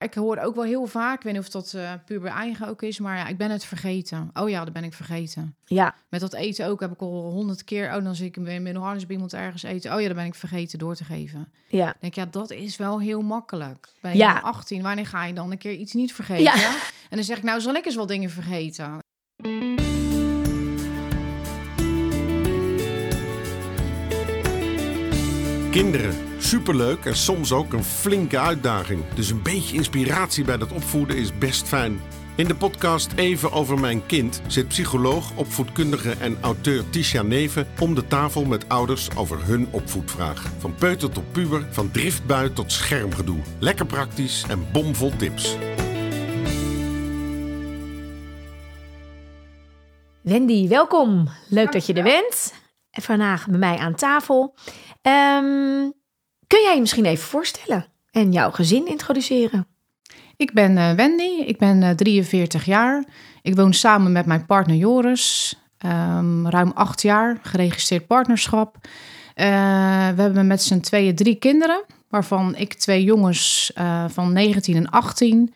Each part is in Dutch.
Ik hoor ook wel heel vaak, ik weet niet of dat uh, puur bij eigen ook is, maar ja, ik ben het vergeten. Oh ja, dat ben ik vergeten. Ja. Met dat eten ook heb ik al honderd keer, oh dan zie ik hem in Harnis bij iemand ergens eten. Oh ja, dan ben ik vergeten door te geven. Ja. Ik denk ja, dat is wel heel makkelijk. Ben Ja. je 18, wanneer ga je dan een keer iets niet vergeten? Ja. En dan zeg ik, nou zal ik eens wel dingen vergeten. Kinderen, superleuk en soms ook een flinke uitdaging. Dus een beetje inspiratie bij dat opvoeden is best fijn. In de podcast Even over mijn kind zit psycholoog, opvoedkundige en auteur Tisha Neven om de tafel met ouders over hun opvoedvraag. Van peuter tot puber, van driftbui tot schermgedoe. Lekker praktisch en bomvol tips. Wendy, welkom. Leuk dat je er bent. En vandaag bij mij aan tafel. Ehm, kun jij je misschien even voorstellen en jouw gezin introduceren? Ik ben eh, Wendy, ik ben eh, 43 jaar. Ik woon samen met mijn partner Joris. Ehm, ruim acht jaar, geregistreerd partnerschap. Eh, we hebben met z'n tweeën drie kinderen, waarvan ik twee jongens eh, van 19 en 18.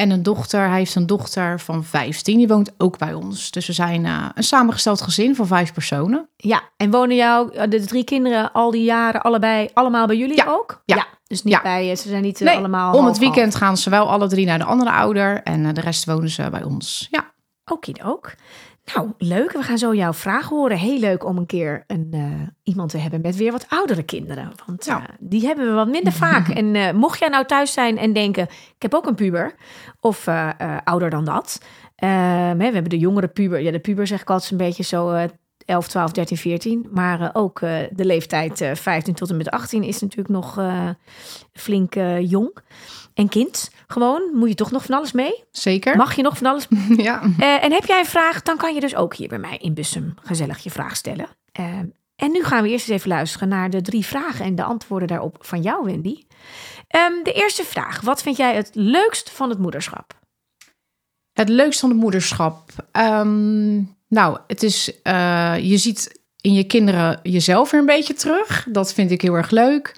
En een dochter, hij heeft een dochter van 15, die woont ook bij ons. Dus we zijn eh, een samengesteld gezin van vijf personen. Ja, en wonen jou eh, de drie kinderen al die jaren allebei allemaal bij jullie Ja, ook? ja. dus niet Ja. bij, eh, ze zijn niet Nee, allemaal Om het weekend gaan ze wel alle drie naar de andere ouder en de rest wonen ze bij ons. Ja. ook. Nou, leuk. We gaan zo jouw vraag horen. Heel leuk om een keer een, eh, iemand te hebben met weer wat oudere kinderen. Want Ja. eh, die hebben we wat minder vaak. En eh, mocht jij nou thuis zijn en denken, ik heb ook een puber. Of ouder dan dat. Ehm, hè, we hebben de jongere puber. Ja, de puber zeg ik altijd een beetje zo eh 11, 12, 13, 14. Maar ook de leeftijd eh 15 tot en met 18 is natuurlijk nog flink jong. En kind, gewoon, moet je toch nog van alles mee? Zeker. Mag je nog van alles Ja. eh, en heb jij een vraag, dan kan je dus ook hier bij mij in Bussum gezellig je vraag stellen. Eh, en nu gaan we eerst eens even luisteren naar de drie vragen en de antwoorden daarop van jou, Wendy. Ehm, de eerste vraag: wat vind jij het leukst van het moederschap? Het leukste van het moederschap. Ehm, nou, het is, eh, je ziet in je kinderen jezelf weer een beetje terug. Dat vind ik heel erg leuk.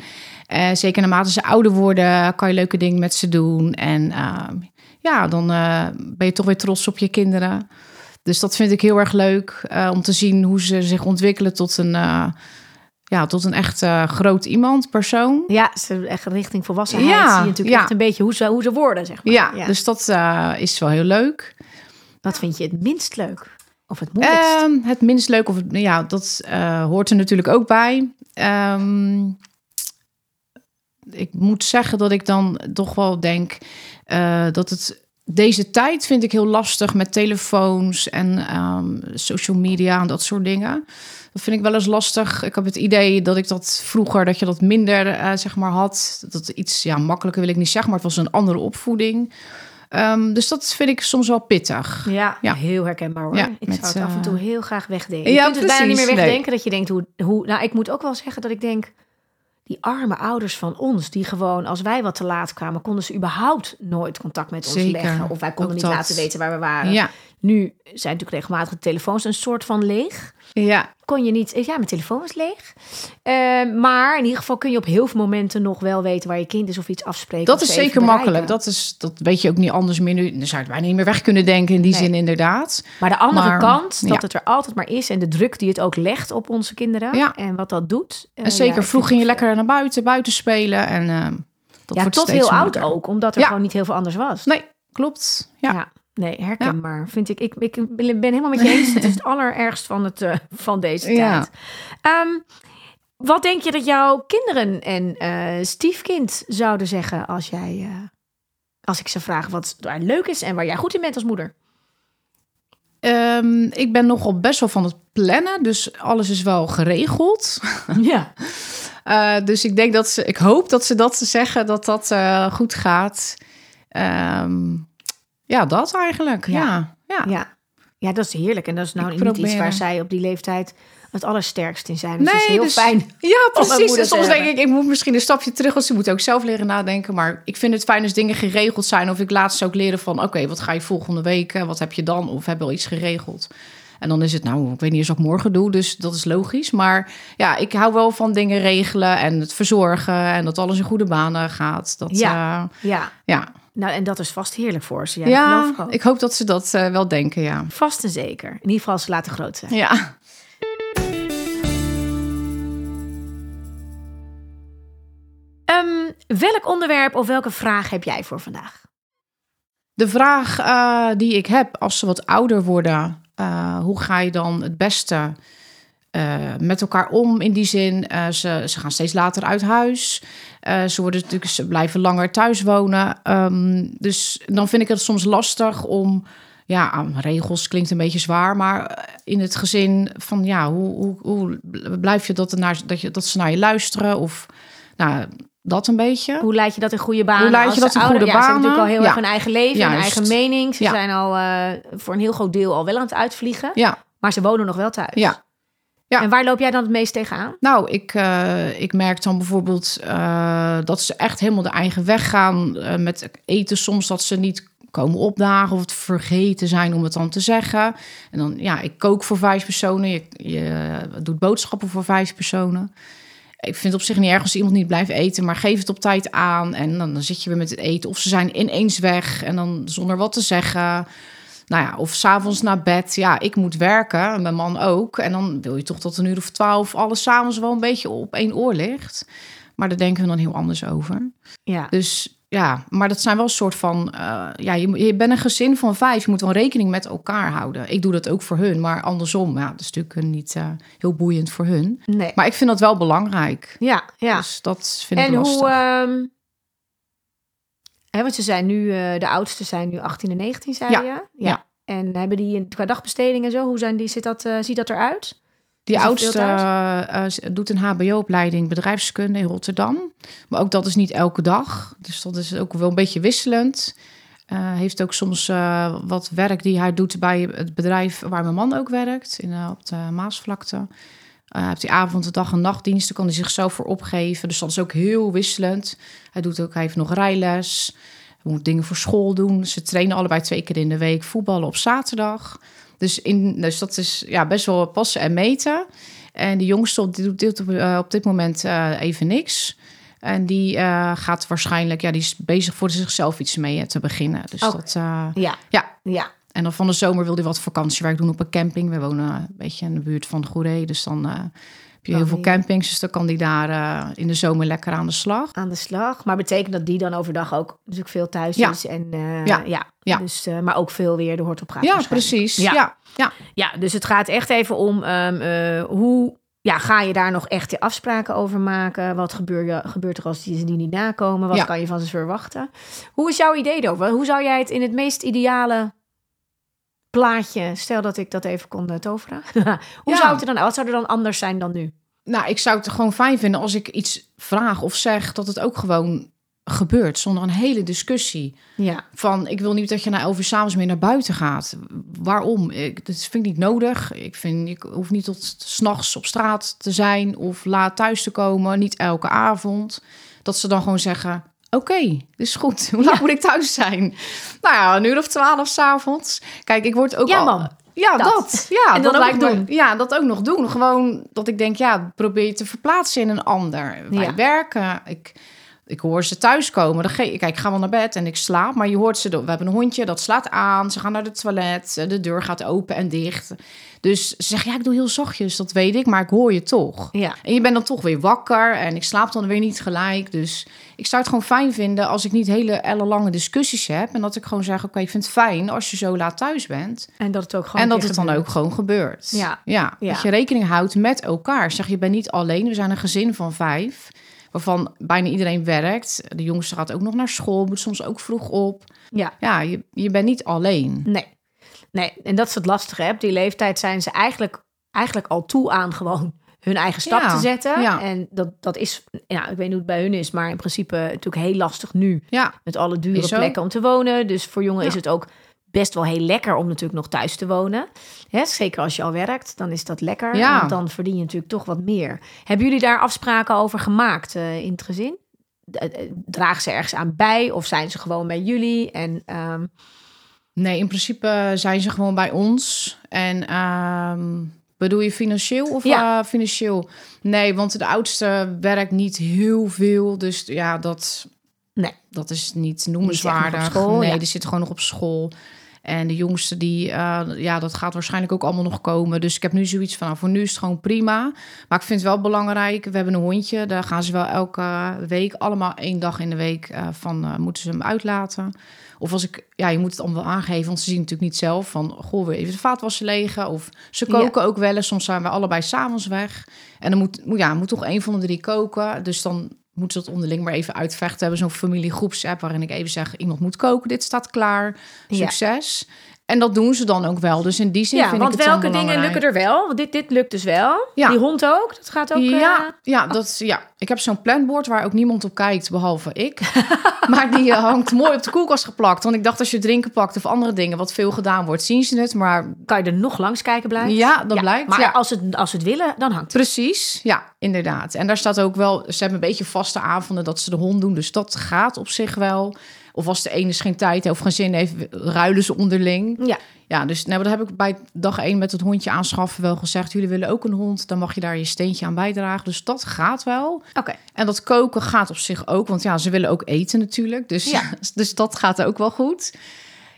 Eh, zeker naarmate ze ouder worden, kan je leuke dingen met ze doen. En ehm, ja, dan eh, ben je toch weer trots op je kinderen. Dus dat vind ik heel erg leuk eh, om te zien hoe ze zich ontwikkelen tot een, ja, tot een echt groot iemand, persoon. Ja, ze echt richting volwassenheid. Ja, zie je natuurlijk ja. echt een beetje hoe ze, hoe ze worden, zeg maar. Ja, dus dat is wel heel leuk. Wat vind je het minst leuk? Of het moeilijkst? Ehm, het minst leuk, of het- ja, dat hoort er natuurlijk ook bij. Ehm, ik moet zeggen dat ik dan toch wel denk eh, dat het. Deze tijd vind ik heel lastig met telefoons en ehm, social media en dat soort dingen. Dat vind ik wel eens lastig. Ik heb het idee dat ik dat vroeger, dat je dat minder eh, zeg maar had. Dat iets ja, makkelijker wil ik niet zeggen, maar het was een andere opvoeding. Ehm, dus dat vind ik soms wel pittig. ja, ja. heel herkenbaar hoor. Ja, ik met, zou het af en eh, toe heel graag wegdenken. ja, je kunt het bijna niet meer precies, nee. wegdenken dat je denkt hoe, hoe... Nou, ik moet ook wel zeggen dat ik denk... Die arme ouders van ons, die gewoon als wij wat te laat kwamen, konden ze überhaupt nooit contact met ons Zeker. leggen. Of wij konden Ook niet dat. laten weten waar we waren. Ja, Nu zijn natuurlijk regelmatig de telefoons een soort van leeg. Ja, Kon je niet, ja, mijn telefoon was leeg. Eh, maar in ieder geval kun je op heel veel momenten nog wel weten waar je kind is of iets afspreken. Dat is zeker makkelijk. Dat, is, dat weet je ook niet anders meer nu. Dan zou je het bijna niet meer weg kunnen denken in die Nee. zin inderdaad. Maar de andere Maar, kant, dat ja. het er altijd maar is en de druk die het ook legt op onze kinderen Ja. en wat dat doet. eh, En zeker ja, vroeg ging je lekker naar buiten, buiten spelen. En eh, dat Ja, wordt tot heel oud ook, omdat er gewoon niet heel veel anders was. Nee, klopt. Ja. Nee, herkenbaar. Vind ik, ik, ik ben helemaal met je eens. Het is het allerergst van, het, eh, van deze Ja. tijd. Ehm, wat denk je dat jouw kinderen en eh, stiefkind zouden zeggen als jij, eh, als ik ze vraag wat leuk is en waar jij goed in bent als moeder? Ehm, ik ben nogal best wel van het plannen, dus alles is wel geregeld. Ja. Dus ik denk dat ze, ik hoop dat ze dat zeggen, dat dat goed gaat. Ehm, ja, dat eigenlijk. Ja. Ja, ja. Ja. dat is heerlijk. En dat is nou Ik niet iets waar zij op die leeftijd het allersterkst in zijn. Dus het is Nee, heel dus- fijn. Ja, precies. En te soms denk ik, ik moet misschien een stapje terug, want ze moet ook zelf leren nadenken. Maar ik vind het fijn als dingen geregeld zijn. Of ik laat ze ook leren van, oké, wat ga je volgende week? eh, Wat heb je dan? Of heb je al iets geregeld? En dan is het, nou, ik weet niet eens wat ik morgen doe, dus dat is logisch. Maar ja, ik hou wel van dingen regelen en het verzorgen en dat alles in goede banen gaat. Dat, Ja. ja. Ja, ja. Nou, en dat is vast heerlijk voor ze. Ja, Ja, ik ik hoop dat ze dat eh, wel denken, ja. Vast en zeker. In ieder geval als ze later groot zijn. Ja. Ehm, welk onderwerp of welke vraag heb jij voor vandaag? De vraag eh, die ik heb als ze wat ouder worden, eh, hoe ga je dan het beste met elkaar om in die zin? ze, ze gaan steeds later uit huis. Eh, ze, worden natuurlijk, ze blijven langer thuis wonen. Ehm, dus dan vind ik het soms lastig om. Ja, aan regels klinkt een beetje zwaar, maar in het gezin van ja, hoe, hoe, hoe blijf je dat, naar, dat, je, dat ze naar je luisteren? Of nou, dat een beetje. Hoe leid je dat in goede banen? Hoe leid je dat in goede ja, Ze hebben natuurlijk al banen? heel Ja. erg hun eigen leven, hun Juist. eigen mening. Ze zijn al eh, voor een heel groot deel al wel aan het uitvliegen. Ja, Maar ze wonen nog wel thuis. ja. Ja. En waar loop jij dan het meest tegenaan? Nou, ik, eh, ik merk dan bijvoorbeeld eh, dat ze echt helemaal de eigen weg gaan eh, met eten. Soms dat ze niet komen opdagen of het vergeten zijn om het dan te zeggen. En dan, ja, ik kook voor vijf personen. Je, je doet boodschappen voor vijf personen. Ik vind het op zich niet erg als iemand niet blijft eten, maar geef het op tijd aan. En dan, dan zit je weer met het eten. Of ze zijn ineens weg en dan zonder wat te zeggen. Nou ja, of s'avonds naar bed. Ja, ik moet werken, en mijn man ook. En dan wil je toch tot een uur of twaalf alles s'avonds wel een beetje op één oor ligt. Maar daar denken we dan heel anders over. Ja. Dus ja, maar dat zijn wel een soort van... eh, ja, je, je bent een gezin van vijf. Je moet wel rekening met elkaar houden. Ik doe dat ook voor hun, maar andersom. Ja, dat is natuurlijk niet eh, heel boeiend voor hun. Nee. Maar ik vind dat wel belangrijk. Ja, ja. Dus dat vind ik en lastig. hoe... ehm, hè, want ze zijn nu... eh, de oudste zijn nu 18 en 19, zei Ja, je? ja. En hebben die een- qua dagbesteding en zo, hoe zijn die, zit dat, eh, ziet dat eruit? Die Is oudste eh, doet een HBO-opleiding bedrijfskunde in Rotterdam. Maar ook dat is niet elke dag. Dus dat is ook wel een beetje wisselend. Heeft ook soms wat werk die hij doet bij het bedrijf waar mijn man ook werkt, in, op de Maasvlakte. Uh, heeft hij avond, dag en nachtdiensten, kan hij zichzelf voor opgeven. Dus dat is ook heel wisselend. Hij doet ook, hij heeft nog rijles. Hij moet dingen voor school doen. Ze trainen allebei twee keer in de week voetballen op zaterdag. Dus, in, dus dat is ja, best wel passen en meten. En die jongste die doet dit op, eh, op dit moment eh, even niks. En die eh, gaat waarschijnlijk, ja, die is bezig voor zichzelf iets mee te beginnen. Dus Oké. dat, Ja. ja. Ja. En dan van de zomer wil hij wat vakantiewerk doen op een camping. We wonen een beetje in de buurt van Goeree, dus dan eh, heb je heel veel campings. Dus dan kan die daar eh, in de zomer lekker aan de slag. aan de slag. Maar betekent dat die dan overdag ook natuurlijk veel thuis Ja. is? En, eh, Ja. ja. Ja. Dus, maar ook veel weer de hort op gaat. Ja, precies. Ja. Ja. Ja. Ja, dus het gaat echt even om ehm, eh, hoe ja, ga je daar nog echt je afspraken over maken? Wat gebeur je, gebeurt er als die ze die niet nakomen? Wat kan je van ze verwachten? Hoe is jouw idee erover? Hoe zou jij het in het meest ideale plaatje, stel dat ik dat even kon eh, toveren, hoe Ja. zou het er dan, wat zou er dan anders zijn dan nu? Nou, ik zou het gewoon fijn vinden als ik iets vraag of zeg, dat het ook gewoon gebeurt zonder een hele discussie. Ja, Van, ik wil niet dat je na elf uur s'avonds meer naar buiten gaat. Waarom? Ik, dat vind ik niet nodig. Ik vind, ik hoef niet tot s'nachts op straat te zijn of laat thuis te komen. Niet elke avond. Dat ze dan gewoon zeggen, oké, is goed. Hoe laat moet ik thuis zijn? Nou ja, een uur of twaalf s'avonds. Kijk, ik word ook Ja, al... mam. Ja, Dat. dat. Ja, En dat ook lijkt me- doen. Ja, dat ook nog doen. Gewoon dat ik denk, ja, probeer je te verplaatsen in een ander. Wij Ja. werken. Ik, ik hoor ze thuiskomen. Dan Kijk, ik ga wel naar bed en ik slaap. Maar je hoort ze... We hebben een hondje, dat slaat aan. Ze gaan naar de toilet. De deur gaat open en dicht. Dus ze zeggen, ja, ik doe heel zachtjes. Dat weet ik, maar ik hoor je toch. ja. En je bent dan toch weer wakker en ik slaap dan weer niet gelijk. Dus ik zou het gewoon fijn vinden als ik niet hele ellenlange discussies heb. En dat ik gewoon zeg, oké, ik vind het fijn als je zo laat thuis bent. En dat het ook gewoon en dat het dan ook gewoon gebeurt. Ja. Ja, Ja. dat je rekening houdt met elkaar. Zeg, je bent niet alleen. We zijn een gezin van vijf. Waarvan bijna iedereen werkt. De jongste gaat ook nog naar school. Moet soms ook vroeg op. Ja. Ja, je, je bent niet alleen. Nee. Nee, en dat is het lastige. Hè? Op die leeftijd zijn ze eigenlijk, eigenlijk al toe aan gewoon hun eigen stap Ja, te zetten. ja. En dat, dat is, ja, ik weet niet hoe het bij hun is, maar in principe natuurlijk heel lastig nu. Ja, Met alle dure plekken om te wonen. Dus voor jongen Ja. is het ook best wel heel lekker om natuurlijk nog thuis te wonen. Hè, zeker als je al werkt, dan is dat lekker. Ja. Want dan verdien je natuurlijk toch wat meer. Hebben jullie daar afspraken over gemaakt eh, in het gezin? Eh, Dragen ze ergens aan bij of zijn ze gewoon bij jullie? En ehm, Nee, in principe zijn ze gewoon bij ons. En ehm, bedoel je financieel of Ja. eh, financieel? Nee, want de oudste werkt niet heel veel. Dus ja, dat... Nee. dat is niet noemenswaardig. School, nee, ja. die zitten gewoon nog op school. En de jongste, die, eh, ja, dat gaat waarschijnlijk ook allemaal nog komen. Dus ik heb nu zoiets van, nou, voor nu is het gewoon prima. Maar ik vind het wel belangrijk, we hebben een hondje. Daar gaan ze wel elke week, allemaal één dag in de week, eh, van eh, moeten ze hem uitlaten. Of als ik, ja, je moet het allemaal wel aangeven, want ze zien natuurlijk niet zelf van, goh, we even de vaatwasser legen. Of ze Ja. koken ook wel eens, soms zijn we allebei s'avonds weg. En dan moet, moet, ja, moet toch een van de drie koken. Dus dan moeten ze dat onderling maar even uitvechten. We hebben zo'n familiegroepsapp waarin ik even zeg, iemand moet koken, dit staat klaar, Ja. En dat doen ze dan ook wel. Dus in die zin Ja, vind want ik het welke dingen belangrijk. lukken er wel? Want dit, dit lukt dus wel. Ja. Die hond ook? Dat gaat ook... ja, eh, ja, dat, is- ja, ik heb zo'n planbord waar ook niemand op kijkt, behalve ik. maar die eh, hangt mooi op de koelkast geplakt. Want ik dacht, als je drinken pakt of andere dingen, wat veel gedaan wordt, zien ze het. Maar kan je er nog langs kijken blijven? ja, dat blijkt. Maar ja. als, het, als ze het willen, dan hangt het. Precies, ja, inderdaad. En daar staat ook wel, ze hebben een beetje vaste avonden dat ze de hond doen. Dus dat gaat op zich wel. Of als de ene geen tijd heeft of geen zin heeft, ruilen ze onderling. Ja. Ja, dus nou, dat heb ik bij dag één met het hondje aanschaffen wel gezegd. Jullie willen ook een hond, dan mag je daar je steentje aan bijdragen. Dus dat gaat wel. Oké. En dat koken gaat op zich ook, want ja, ze willen ook eten natuurlijk. Dus, Ja. dus dat gaat ook wel goed.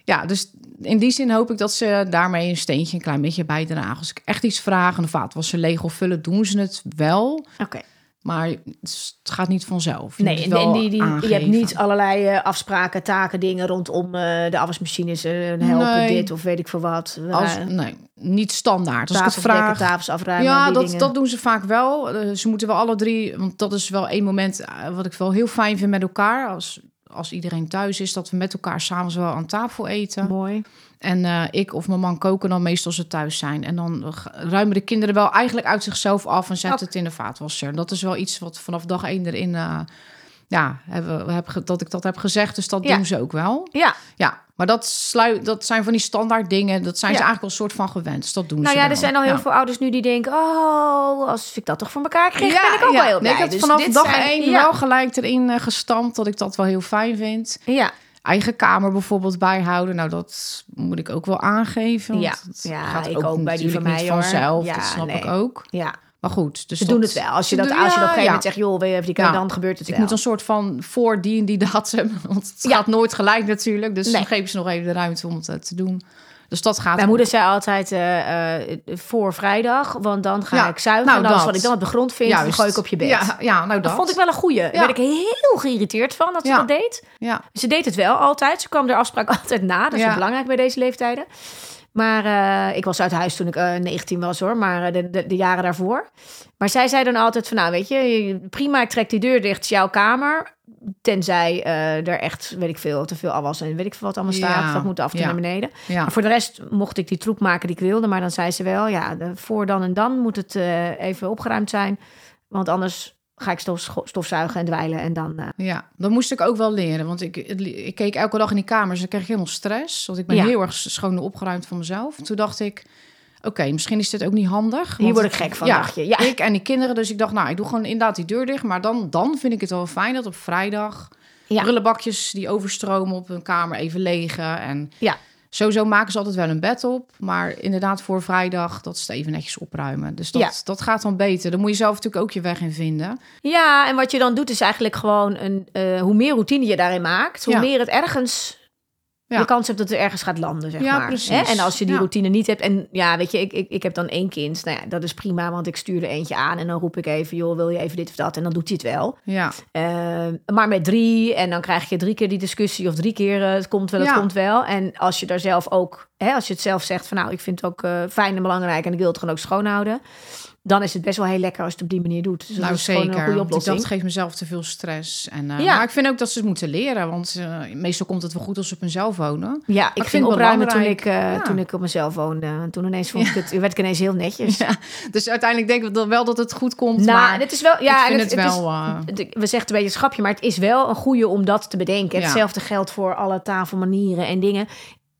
Ja, dus in die zin hoop ik dat ze daarmee een steentje een klein beetje bijdragen. Als ik echt iets vraag en de vaatwasser leeg of vullen, doen ze het wel. Oké. Maar het gaat niet vanzelf. Je Nee, en, die, die, je hebt niet allerlei eh, afspraken, taken, dingen rondom eh, de afwasmachines. eh, helpen Nee. dit of weet ik veel wat. Als, nee, niet standaard. Als ik het tafels dekken, vraag, tafels afruimen. Ja, dat, dingen. dat doen ze vaak wel. Ze moeten wel alle drie, want dat is wel één moment wat ik wel heel fijn vind met elkaar. Als, als iedereen thuis is, dat we met elkaar s'avonds wel aan tafel eten. Mooi. En eh, ik of mijn man koken dan meestal als ze thuis zijn. En dan ruimen de kinderen wel eigenlijk uit zichzelf af en zetten het in de vaatwasser. Dat is wel iets wat vanaf dag één erin, eh, ja, hebben, we hebben, ge- dat ik dat heb gezegd. Dus dat Ja. doen ze ook wel. Ja, Ja, maar dat, sluit, dat zijn van die standaard dingen. Dat zijn Ja. ze eigenlijk al een soort van gewend. Dus dat doen nou ze ja, wel. er zijn al heel Ja. veel ouders nu die denken... oh, als ik dat toch voor elkaar kreeg, ben ik ook wel heel Nee, blij. ik heb Dus vanaf dag zijn- één ja. wel gelijk erin eh, gestampt dat ik dat wel heel fijn vind. Ja, Eigen kamer bijvoorbeeld bijhouden. Nou, dat moet ik ook wel aangeven. want Ja. het Ja, ik ook bij die van mij, vanzelf. Ja, dat snap nee. ik ook. ja. Maar goed, dus Ze doen het wel. Als je, dat, doen- als je dat op een gegeven moment zegt... joh, wil je even die Ja. dan gebeurt het Ik wel. moet een soort van voor die en die datum. Want het gaat nooit gelijk natuurlijk. Dus Nee. dan geven ze nog even de ruimte om het eh, te doen. Dus dat gaat. Mijn moeder zei altijd eh, eh, voor vrijdag, want dan ga Ja, ik zuigen. nou, en alles dat. wat ik dan op de grond vind, dan gooi ik op je bed. Ja, ja nou dat. Dat vond ik wel een goeie. Daar werd ik heel geïrriteerd van dat ze dat deed. Ja, Ze deed het wel altijd. Ze kwam de afspraak altijd na. Dat is belangrijk bij deze leeftijden. Maar eh, ik was uit huis toen ik eh 19 was hoor, maar eh, de, de, de jaren daarvoor. Maar zij zei dan altijd van nou weet je, prima ik trek die deur dicht, is jouw kamer. Tenzij eh, er echt, weet ik veel, te veel afwas en weet ik veel wat allemaal staat. Ja. Dat moet af en Ja. naar beneden. ja. Maar voor de rest mocht ik die troep maken die ik wilde. Maar dan zei ze wel, ja, voor dan en dan moet het eh, even opgeruimd zijn. Want anders ga ik stof, stofzuigen en dweilen en dan... eh, Ja, dat moest ik ook wel leren. Want ik, ik keek elke dag in die kamers en kreeg ik helemaal stress. Want ik ben Ja. heel erg schoon en opgeruimd van mezelf. Toen dacht ik, oké, misschien is dit ook niet handig. Hier word ik gek van, ja, dacht je. Ja. ik en die kinderen. Dus ik dacht, nou, ik doe gewoon inderdaad die deur dicht. Maar dan, dan vind ik het wel fijn dat op vrijdag... Ja. brullenbakjes die overstromen op hun kamer even legen. En Ja. Sowieso maken ze altijd wel een bed op. Maar inderdaad voor vrijdag, dat is het even netjes opruimen. Dus dat, Ja. dat gaat dan beter. Dan moet je zelf natuurlijk ook je weg in vinden. Ja, en wat je dan doet is eigenlijk gewoon een... eh, hoe meer routine je daarin maakt, hoe Ja. meer het ergens... Ja. De kans hebt dat het ergens gaat landen, zeg Ja, maar. precies. En als je die Ja. routine niet hebt... En ja, weet je, ik, ik, ik heb dan één kind. Nou ja, dat is prima, want ik stuur er eentje aan. En dan roep ik even, joh, wil je even dit of dat? En dan doet hij het wel. Ja, Eh, maar met drie, en dan krijg je drie keer die discussie of drie keer eh, het komt wel, het komt wel. En als je daar zelf ook, hè, als je het zelf zegt van nou, ik vind het ook eh, fijn en belangrijk en ik wil het gewoon ook schoonhouden, dan is het best wel heel lekker als je het op die manier doet. Dus dat nou is gewoon zeker. een goede oplossing. dacht, geeft mezelf te veel stress. En, eh, Ja. Maar ik vind ook dat ze het moeten leren. Want eh, meestal komt het wel goed als ze op hunzelf wonen. ja, ik vind ging opruimen toen ik, eh, Ja. toen ik op mezelf woonde. En Toen ineens vond ik het, werd ik ineens heel netjes. Ja, dus uiteindelijk denk ik wel dat het goed komt. Nou, maar het is wel, ja, ik vind en het, het, wel... is, we zeggen het een beetje schapje, maar het is wel een goede om dat te bedenken. Hetzelfde geldt voor alle tafelmanieren en dingen.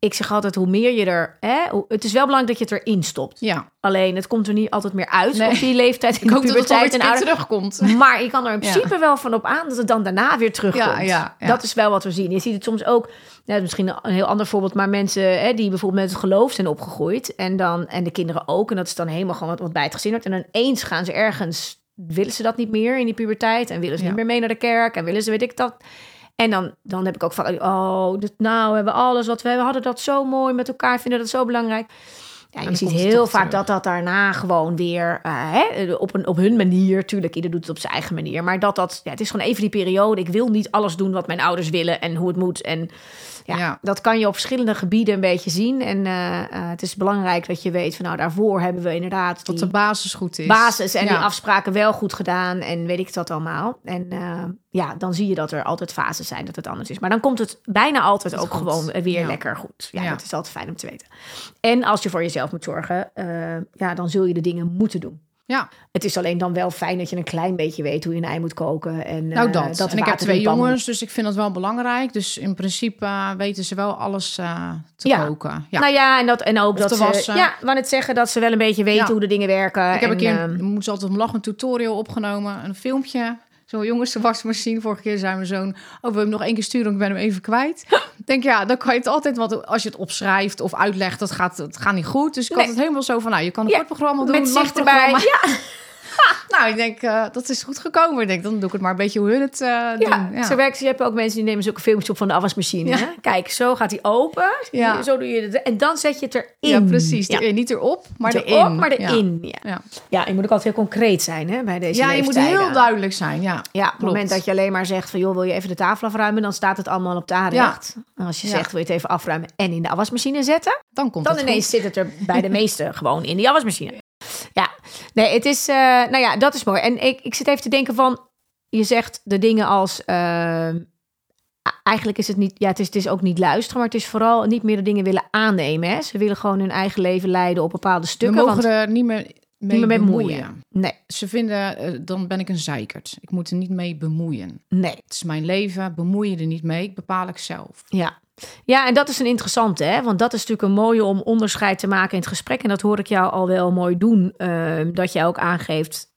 Ik zeg altijd, hoe meer je er... Hè, het is wel belangrijk dat je het erin stopt. ja, Alleen, het komt er niet altijd meer uit Nee. op die leeftijd. Ik de hoop dat het en ouder. terugkomt. Maar je kan er in Ja. principe wel van op aan dat het dan daarna weer terugkomt. Ja, ja, ja. Dat is wel wat we zien. Je ziet het soms ook, nou, misschien een heel ander voorbeeld, maar mensen hè, die bijvoorbeeld met het geloof zijn opgegroeid. En, dan, en de kinderen ook. En dat is dan helemaal gewoon wat, wat bij het gezin wordt. En dan eens gaan ze ergens, willen ze dat niet meer in die puberteit. En willen ze niet meer mee naar de kerk. En willen ze, weet ik dat. En dan, dan heb ik ook van, oh, dit, nou, we hebben alles wat we, we hadden dat zo mooi met elkaar, vinden dat zo belangrijk. Ja, je ziet heel vaak terug. dat dat daarna gewoon weer eh, hè, op, een, op hun manier, tuurlijk, ieder doet het op zijn eigen manier, maar dat dat, ja, het is gewoon even die periode. Ik wil niet alles doen wat mijn ouders willen en hoe het moet. En ja, Ja. dat kan je op verschillende gebieden een beetje zien. En eh, eh, het is belangrijk dat je weet van, nou, daarvoor hebben we inderdaad Dat de basis goed is. basis en Ja. die afspraken wel goed gedaan en weet ik dat allemaal. En eh, ja, dan zie je dat er altijd fases zijn dat het anders is. Maar dan komt het bijna altijd ook goed. gewoon weer Ja. lekker goed. Ja, dat is altijd fijn om te weten. En als je voor jezelf moet zorgen, ja, dan zul je de dingen moeten doen. Ja, Het is alleen dan wel fijn dat je een klein beetje weet hoe je een ei moet koken. En, nou eh, dat. dat en ik heb twee jongens, dus ik vind dat wel belangrijk. Dus in principe eh, weten ze wel alles eh, te Ja. koken. Ja. Nou ja, en, dat, en ook Of dat ze... wassen. Ja, wou net zeggen dat ze wel een beetje weten Ja. hoe de dingen werken. ik heb en, een keer, ehm, moet ze altijd om lachen, een tutorial opgenomen. Een filmpje. Zo'n jongens de wasmachine. Vorige keer zei mijn zoon, oh, wil je hem nog één keer sturen? want Ik ben hem even kwijt. Denk, ja, dan kan je het altijd, want als je het opschrijft of uitlegt, dat gaat, het gaat niet goed. Dus ik Nee. had het helemaal zo van, nou, je kan een Ja, kort programma doen. met een zicht erbij. Ja, Nou, ik denk, eh, dat is goed gekomen. Ik denk, dan doe ik het maar een beetje hoe hun het eh, Ja, doen. Ja. zo werkt. Je hebt ook mensen die nemen zulke filmpjes op van de afwasmachine. Ja. Hè? Kijk, zo gaat die open. Ja. Zo doe je het. En dan zet je het erin. Ja, precies. Ja. Niet erop, maar Niet erin. erop, maar erin. Ja. Ja. Je moet ook altijd heel concreet zijn hè, bij deze Ja, je moet heel duidelijk zijn. Ja, Ja, op het moment dat je alleen maar zegt van... joh, wil je even de tafel afruimen? Dan staat het allemaal op de aanrecht. En als je zegt, wil je het even afruimen en in de afwasmachine zetten... dan komt dan het ineens goed. zit het er bij de meesten gewoon in die afwasmachine. Ja, nee, het is... eh, nou ja, dat is mooi. En ik, ik zit even te denken van... Je zegt de dingen als... eh, eigenlijk is het niet... Ja, het is, het is ook niet luisteren, maar het is vooral niet meer de dingen willen aannemen. Hè? Ze willen gewoon hun eigen leven leiden op bepaalde We stukken. mogen want, er niet meer mee, meer mee bemoeien. bemoeien. nee, Ze vinden, eh, dan ben ik een zeikert. Ik moet er niet mee bemoeien. nee. Het is mijn leven, bemoei je er niet mee. Ik bepaal ik zelf. Ja. Ja, en dat is een interessante, hè? want dat is natuurlijk een mooie om onderscheid te maken in het gesprek. En dat hoor ik jou al wel mooi doen, eh, dat jij ook aangeeft.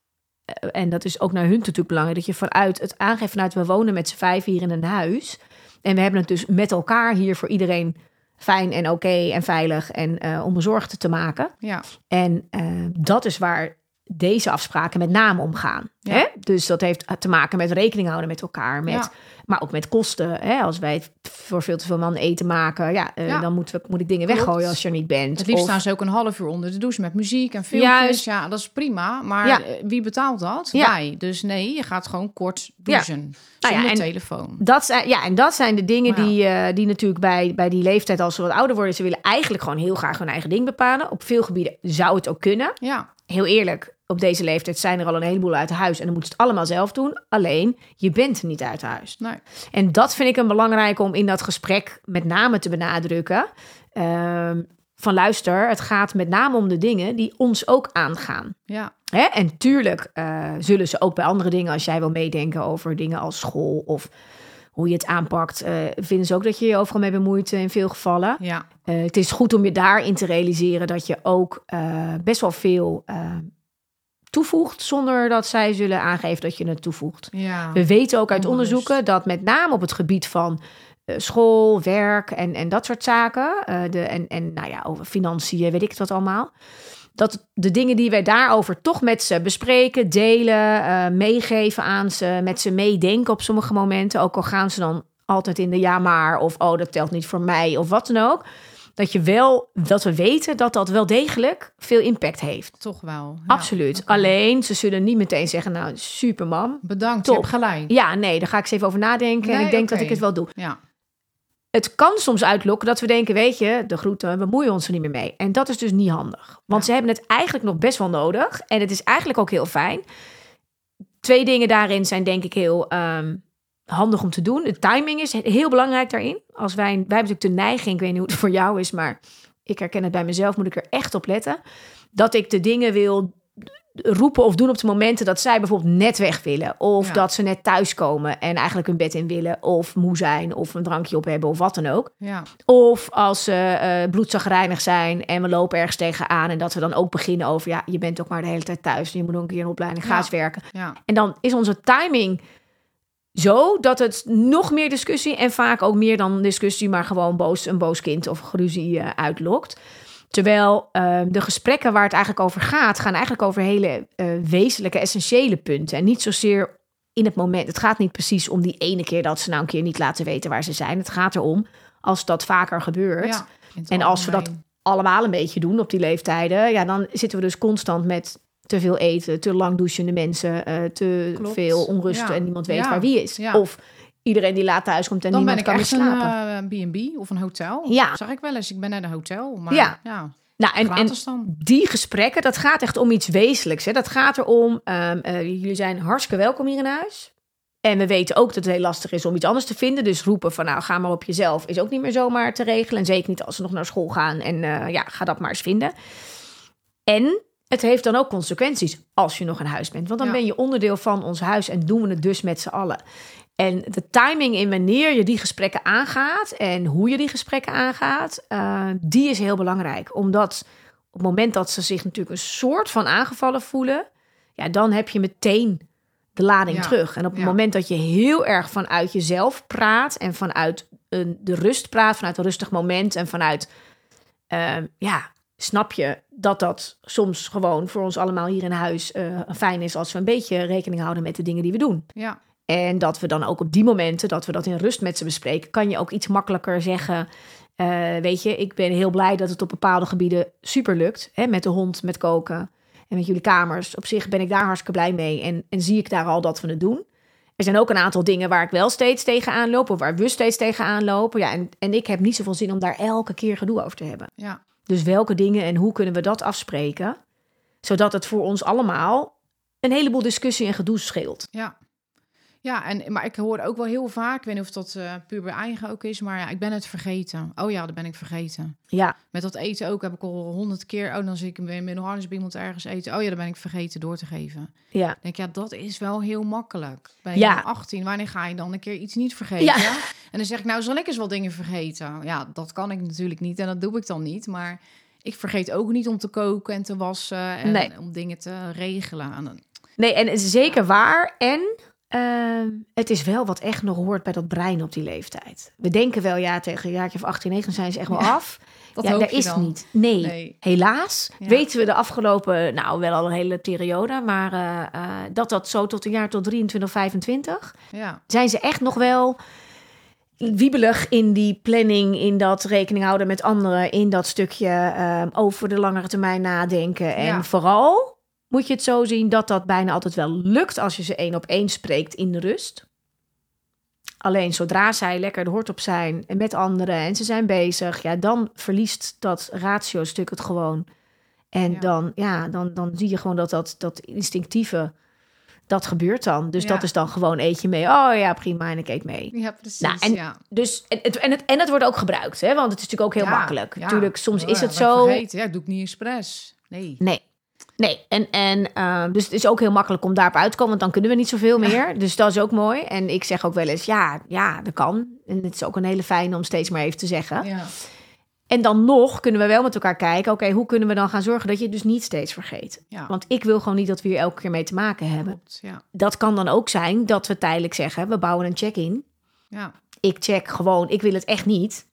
eh, en dat is ook naar hun natuurlijk belangrijk, dat je vanuit het aangeeft vanuit we wonen met z'n vijf hier in een huis. En we hebben het dus met elkaar hier voor iedereen fijn en oké en veilig en eh onbezorgd te maken. Ja, En eh, dat is waar deze afspraken met name om gaan. Ja. Hè? Dus dat heeft te maken met rekening houden met elkaar, met, Ja. maar ook met kosten. Hè? Als wij voor veel te veel man eten maken, ja, eh, dan moet ik dingen Klopt. weggooien als je er niet bent. het liefst Of- staan ze ook een half uur onder de douche met muziek en filmpjes. Juist. Ja, dat is prima. Maar eh, wie betaalt dat? Ja. Wij. Dus nee, je gaat gewoon kort douchen. Nou ja, Zonder en- telefoon. Dat zijn, ja, en dat zijn de dingen Ja. die, eh, die natuurlijk bij, bij die leeftijd, als ze wat ouder worden, ze willen eigenlijk gewoon heel graag hun eigen ding bepalen. Op veel gebieden zou het ook kunnen. Ja, Heel eerlijk, op deze leeftijd zijn er al een heleboel uit huis en dan moeten ze het allemaal zelf doen. Alleen, je bent niet uit huis. nee. En dat vind ik een belangrijke om in dat gesprek met name te benadrukken. Ehm, van luister, het gaat met name om de dingen die ons ook aangaan. Ja, Hè? En tuurlijk eh, zullen ze ook bij andere dingen, als jij wil meedenken over dingen als school of hoe je het aanpakt, eh, vinden ze ook dat je je overal mee bemoeit in veel gevallen. ja. Eh, het is goed om je daarin te realiseren dat je ook best wel veel toevoegt, zonder dat zij zullen aangeven dat je het toevoegt. ja. We weten ook uit onderzoeken dat met name op het gebied van eh, school, werk en, en dat soort zaken, eh, de, en, en nou ja, over financiën, weet ik wat allemaal, dat de dingen die wij daarover toch met ze bespreken, delen, eh, meegeven aan ze, met ze meedenken op sommige momenten, ook al gaan ze dan altijd in de ja maar of oh dat telt niet voor mij of wat dan ook, dat je wel dat we weten dat dat wel degelijk veel impact heeft. Toch wel. Ja. Absoluut. Alleen ze zullen niet meteen zeggen nou super mam, Bedankt, Top. je hebt gelijk. ja, nee, daar ga ik eens even over nadenken. en ik denk dat ik het wel doe. Ja, Het kan soms uitlokken dat we denken, weet je, de groeten, we bemoeien ons er niet meer mee. En dat is dus niet handig. Want Ja. ze hebben het eigenlijk nog best wel nodig. En het is eigenlijk ook heel fijn. Twee dingen daarin zijn denk ik heel ehm, handig om te doen. De timing is heel belangrijk daarin. Als wij, wij hebben natuurlijk de neiging, ik weet niet hoe het voor jou is, maar ik herken het bij mezelf, moet ik er echt op letten. Dat ik de dingen wil roepen of doen op de momenten dat zij bijvoorbeeld net weg willen. Of Ja. dat ze net thuiskomen en eigenlijk hun bed in willen. Of moe zijn of een drankje op hebben of wat dan ook. ja. Of als ze bloedzagrijnig zijn en we lopen ergens tegenaan. En dat we dan ook beginnen over, ja, je bent ook maar de hele tijd thuis. Je moet ook een keer een opleiding, ga Ja. eens werken. En dan is onze timing zo dat het nog meer discussie en vaak ook meer dan discussie, maar gewoon boos, een boos kind of ruzie eh, uitlokt. Terwijl eh, de gesprekken waar het eigenlijk over gaat, gaan eigenlijk over hele eh, wezenlijke, essentiële punten. En niet zozeer in het moment. Het gaat niet precies om die ene keer dat ze nou een keer niet laten weten waar ze zijn. Het gaat erom als dat vaker gebeurt. Ja, En als we dat allemaal een beetje doen op die leeftijden, ja, dan zitten we dus constant met te veel eten, te lang douchende mensen, eh, te Klopt. veel onrust Ja. en niemand weet Ja. waar wie is. Ja. Of iedereen die laat thuis komt en Dan niemand kan meer slapen. een eh, B&B of een hotel. Ja. Dat zag ik wel eens. Ik ben naar een hotel. Maar Ja. ja, nou, en, die gesprekken, dat gaat echt om iets wezenlijks. Hè? Dat gaat erom, eh, jullie zijn hartstikke welkom hier in huis. En we weten ook dat het heel lastig is om iets anders te vinden. Dus roepen van nou, ga maar op jezelf is ook niet meer zomaar te regelen. En zeker niet als ze nog naar school gaan. En eh, ja, ga dat maar eens vinden. En het heeft dan ook consequenties als je nog in huis bent. Want dan Ja. ben je onderdeel van ons huis en doen we het dus met z'n allen. En de timing in wanneer je die gesprekken aangaat en hoe je die gesprekken aangaat, eh, die is heel belangrijk. Omdat op het moment dat ze zich natuurlijk een soort van aangevallen voelen, ja, dan heb je meteen de lading Ja. terug. En op het Ja. moment dat je heel erg vanuit jezelf praat en vanuit een, de rust praat, vanuit een rustig moment en vanuit, ehm, ja, snap je dat dat soms gewoon voor ons allemaal hier in huis eh, fijn is als we een beetje rekening houden met de dingen die we doen. Ja, En dat we dan ook op die momenten, dat we dat in rust met ze bespreken, kan je ook iets makkelijker zeggen. eh, weet je, ik ben heel blij dat het op bepaalde gebieden super lukt. Hè, met de hond, met koken en met jullie kamers. Op zich ben ik daar hartstikke blij mee. En, en zie ik daar al dat we het doen. Er zijn ook een aantal dingen waar ik wel steeds tegenaan loop. Of waar we steeds tegenaan lopen. Ja, en, en ik heb niet zoveel zin om daar elke keer gedoe over te hebben. ja, Dus welke dingen en hoe kunnen we dat afspreken? Zodat het voor ons allemaal een heleboel discussie en gedoe scheelt. ja. Ja, en, maar ik hoor ook wel heel vaak, ik weet niet of dat eh puber eigen ook is, maar ja, ik ben het vergeten. Oh ja, dat ben ik vergeten. Ja, Met dat eten ook heb ik al honderd keer, oh dan zie ik een middel bij iemand ergens eten. Oh ja, dan ben ik vergeten door te geven. ja. Ik denk, ja, dat is wel heel makkelijk. Ben je Ja. dan 18, wanneer ga je dan een keer iets niet vergeten? Ja. En dan zeg ik, nou, zal ik eens wel dingen vergeten? Ja, dat kan ik natuurlijk niet en dat doe ik dan niet. Maar ik vergeet ook niet om te koken en te wassen en Nee. om dingen te regelen. Nee, en zeker waar. En ehm, het is wel wat echt nog hoort bij dat brein op die leeftijd. We denken wel, ja, tegen een jaartje of 18, 19 zijn ze echt wel Ja, af. dat ja, je is dan. niet. Nee, Nee. helaas. Ja. Weten we de afgelopen, nou wel al een hele periode, maar eh, eh, dat dat zo tot een jaar tot 23, 25, Ja, zijn ze echt nog wel wiebelig in die planning, in dat rekening houden met anderen, in dat stukje ehm, over de langere termijn nadenken. En vooral moet je het zo zien dat dat bijna altijd wel lukt als je ze één op één spreekt in de rust. Alleen zodra zij lekker de hort op zijn en met anderen en ze zijn bezig, ja, dan verliest dat ratio-stuk het gewoon. En Ja. dan, ja, dan, dan zie je gewoon dat dat, dat instinctieve, dat gebeurt dan. Dus Ja. dat is dan gewoon eet je mee. Oh ja, prima, en ik eet mee. ja precies. Nou, en- ja. Dus, en het, en, het, en het wordt ook gebruikt, hè? want het is natuurlijk ook heel makkelijk. ja. Natuurlijk, soms Oh, is het zo. Ja, doe ik niet expres. Nee. Nee. Nee, en, en eh, dus het is ook heel makkelijk om daarop uit te komen, want dan kunnen we niet zoveel meer. Dus dat is ook mooi. En ik zeg ook wel eens, ja, ja, dat kan. En het is ook een hele fijne om steeds maar even te zeggen. Ja. En dan nog kunnen we wel met elkaar kijken, oké, hoe kunnen we dan gaan zorgen dat je het dus niet steeds vergeet? Ja. Want ik wil gewoon niet dat we hier elke keer mee te maken hebben. Klopt, ja. Dat kan dan ook zijn dat we tijdelijk zeggen, we bouwen een check-in. Ja. ik check gewoon, ik wil het echt niet.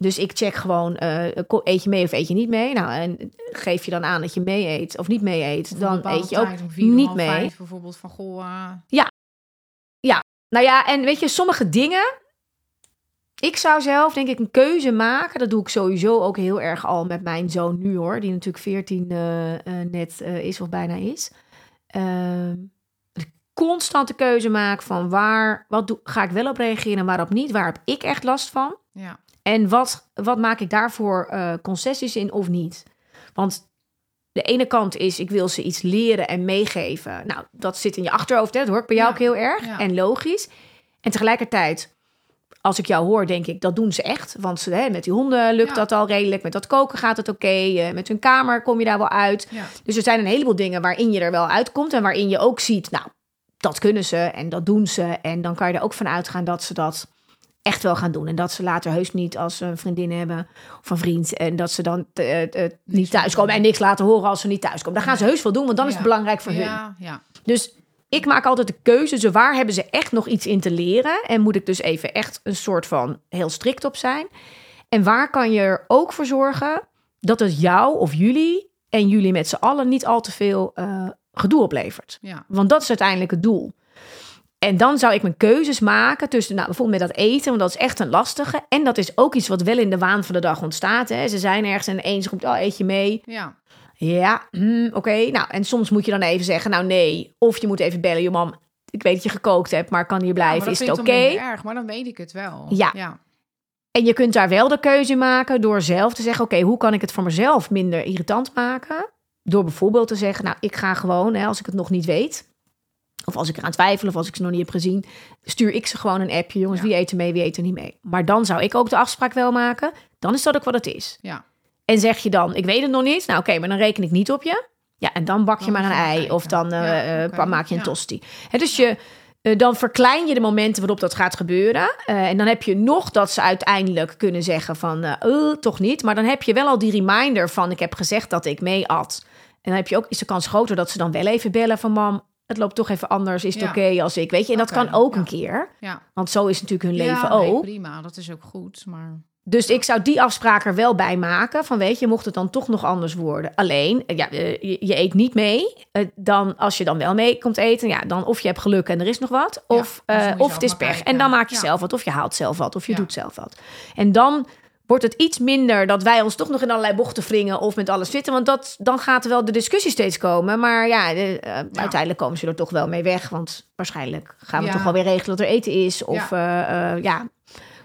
Dus ik check gewoon, eh, eet je mee of eet je niet mee? Nou, en geef je dan aan dat je mee eet of niet mee eet, Of dan eet je ook vier niet mee. bijvoorbeeld van, goh, eh, Nou ja, en weet je, sommige dingen. Ik zou zelf denk ik een keuze maken. Dat doe ik sowieso ook heel erg al met mijn zoon nu hoor. Die natuurlijk 14 eh, net is of bijna is. Ehm, constante keuze maak van waar, wat doe, ga ik wel op reageren en waarop niet. Waar heb ik echt last van? ja. En wat, wat maak ik daarvoor eh, concessies in of niet? Want de ene kant is, ik wil ze iets leren en meegeven. Nou, dat zit in je achterhoofd, hè? dat hoort bij jou Ja, ook heel erg. ja. En logisch. En tegelijkertijd, als ik jou hoor, denk ik, dat doen ze echt. Want ze, hè, met die honden lukt Ja. dat al redelijk. Met dat koken gaat het oké. eh, met hun kamer kom je daar wel uit. Dus er zijn een heleboel dingen waarin je er wel uitkomt. En waarin je ook ziet, nou, dat kunnen ze en dat doen ze. En dan kan je er ook van uitgaan dat ze dat echt wel gaan doen. En dat ze later heus niet als ze een vriendin hebben of een vriend. En dat ze dan eh, eh, niet thuiskomen en niks laten horen als ze niet thuiskomen. Dan gaan ze heus wel doen, want dan is het Ja. belangrijk voor hun. Ja, ja. Dus ik maak altijd de keuze, zo waar hebben ze echt nog iets in te leren? En moet ik dus even echt een soort van heel strikt op zijn? En waar kan je er ook voor zorgen dat het jou of jullie en jullie met z'n allen niet al te veel eh, gedoe oplevert? ja. Want dat is uiteindelijk het doel. En dan zou ik mijn keuzes maken tussen, nou, bijvoorbeeld met dat eten, want dat is echt een lastige. En dat is ook iets wat wel in de waan van de dag ontstaat. Hè. Ze zijn ergens en de een roept, oh, eet je mee? Ja, Ja, hm, oké. Nou, en soms moet je dan even zeggen, nou nee. Of je moet even bellen, je mam, ik weet dat je gekookt hebt, maar kan hier blijven, is het oké? minder erg, maar dan weet ik het wel. Ja. ja. En je kunt daar wel de keuze maken door zelf te zeggen: Oké, hoe kan ik het voor mezelf minder irritant maken? Door bijvoorbeeld te zeggen: Nou, ik ga gewoon, hè, als ik het nog niet weet. Of als ik eraan twijfel of als ik ze nog niet heb gezien, stuur ik ze gewoon een appje. Jongens, Ja. wie eet er mee, wie eet er niet mee? Maar dan zou ik ook de afspraak wel maken. Dan is dat ook wat het is. ja. En zeg je dan: Ik weet het nog niet. Nou, oké, maar dan reken ik niet op je. Ja, en dan bak je Dan maar een ei. kijken. Of dan eh, Ja, eh, maak je een tosti. Dus je, eh, dan verklein je de momenten waarop dat gaat gebeuren. En dan heb je nog dat ze uiteindelijk kunnen zeggen van... eh, toch niet. Maar dan heb je wel al die reminder van... ik heb gezegd dat ik mee at. En dan heb je ook, is de kans groter dat ze dan wel even bellen van... mam, het loopt toch even anders. Is het Ja. oké als ik... Weet je, en dat kan ook ja. een keer. ja. Want zo is natuurlijk hun leven nee, ook. prima, dat is ook goed. Maar Dus ik zou die afspraak er wel bij maken. Van weet je, mocht het dan toch nog anders worden. Alleen, eh, ja, eh, je, je eet niet mee. Eh, Dan, als je dan wel mee komt eten, ja, dan of je hebt geluk en er is nog wat. Of, of het is pech. kijken. En dan maak je Ja. zelf wat. Of je haalt zelf wat. Of je Ja. doet zelf wat. En dan wordt het iets minder dat wij ons toch nog in allerlei bochten wringen. Of met alles zitten. Want dat, dan gaat er wel de discussie steeds komen. Maar ja, eh, eh, uiteindelijk komen ze er toch wel mee weg. Want waarschijnlijk gaan we Ja. toch wel weer regelen dat er eten is. Of ja, ja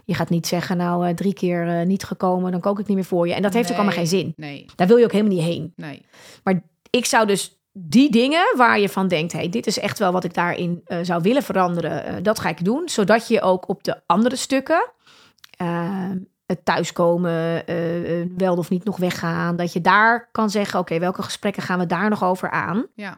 je gaat niet zeggen, nou, eh, drie keer eh, niet gekomen, dan kook ik niet meer voor je. En dat heeft ook allemaal geen zin. nee, Daar wil je ook helemaal niet heen. nee. Maar ik zou dus die dingen waar je van denkt, hey, dit is echt wel wat ik daarin eh, zou willen veranderen, eh, dat ga ik doen. Zodat je ook op de andere stukken, eh, het thuiskomen, eh, eh, wel of niet nog weggaan, dat je daar kan zeggen, oké, welke gesprekken gaan we daar nog over aan? Ja,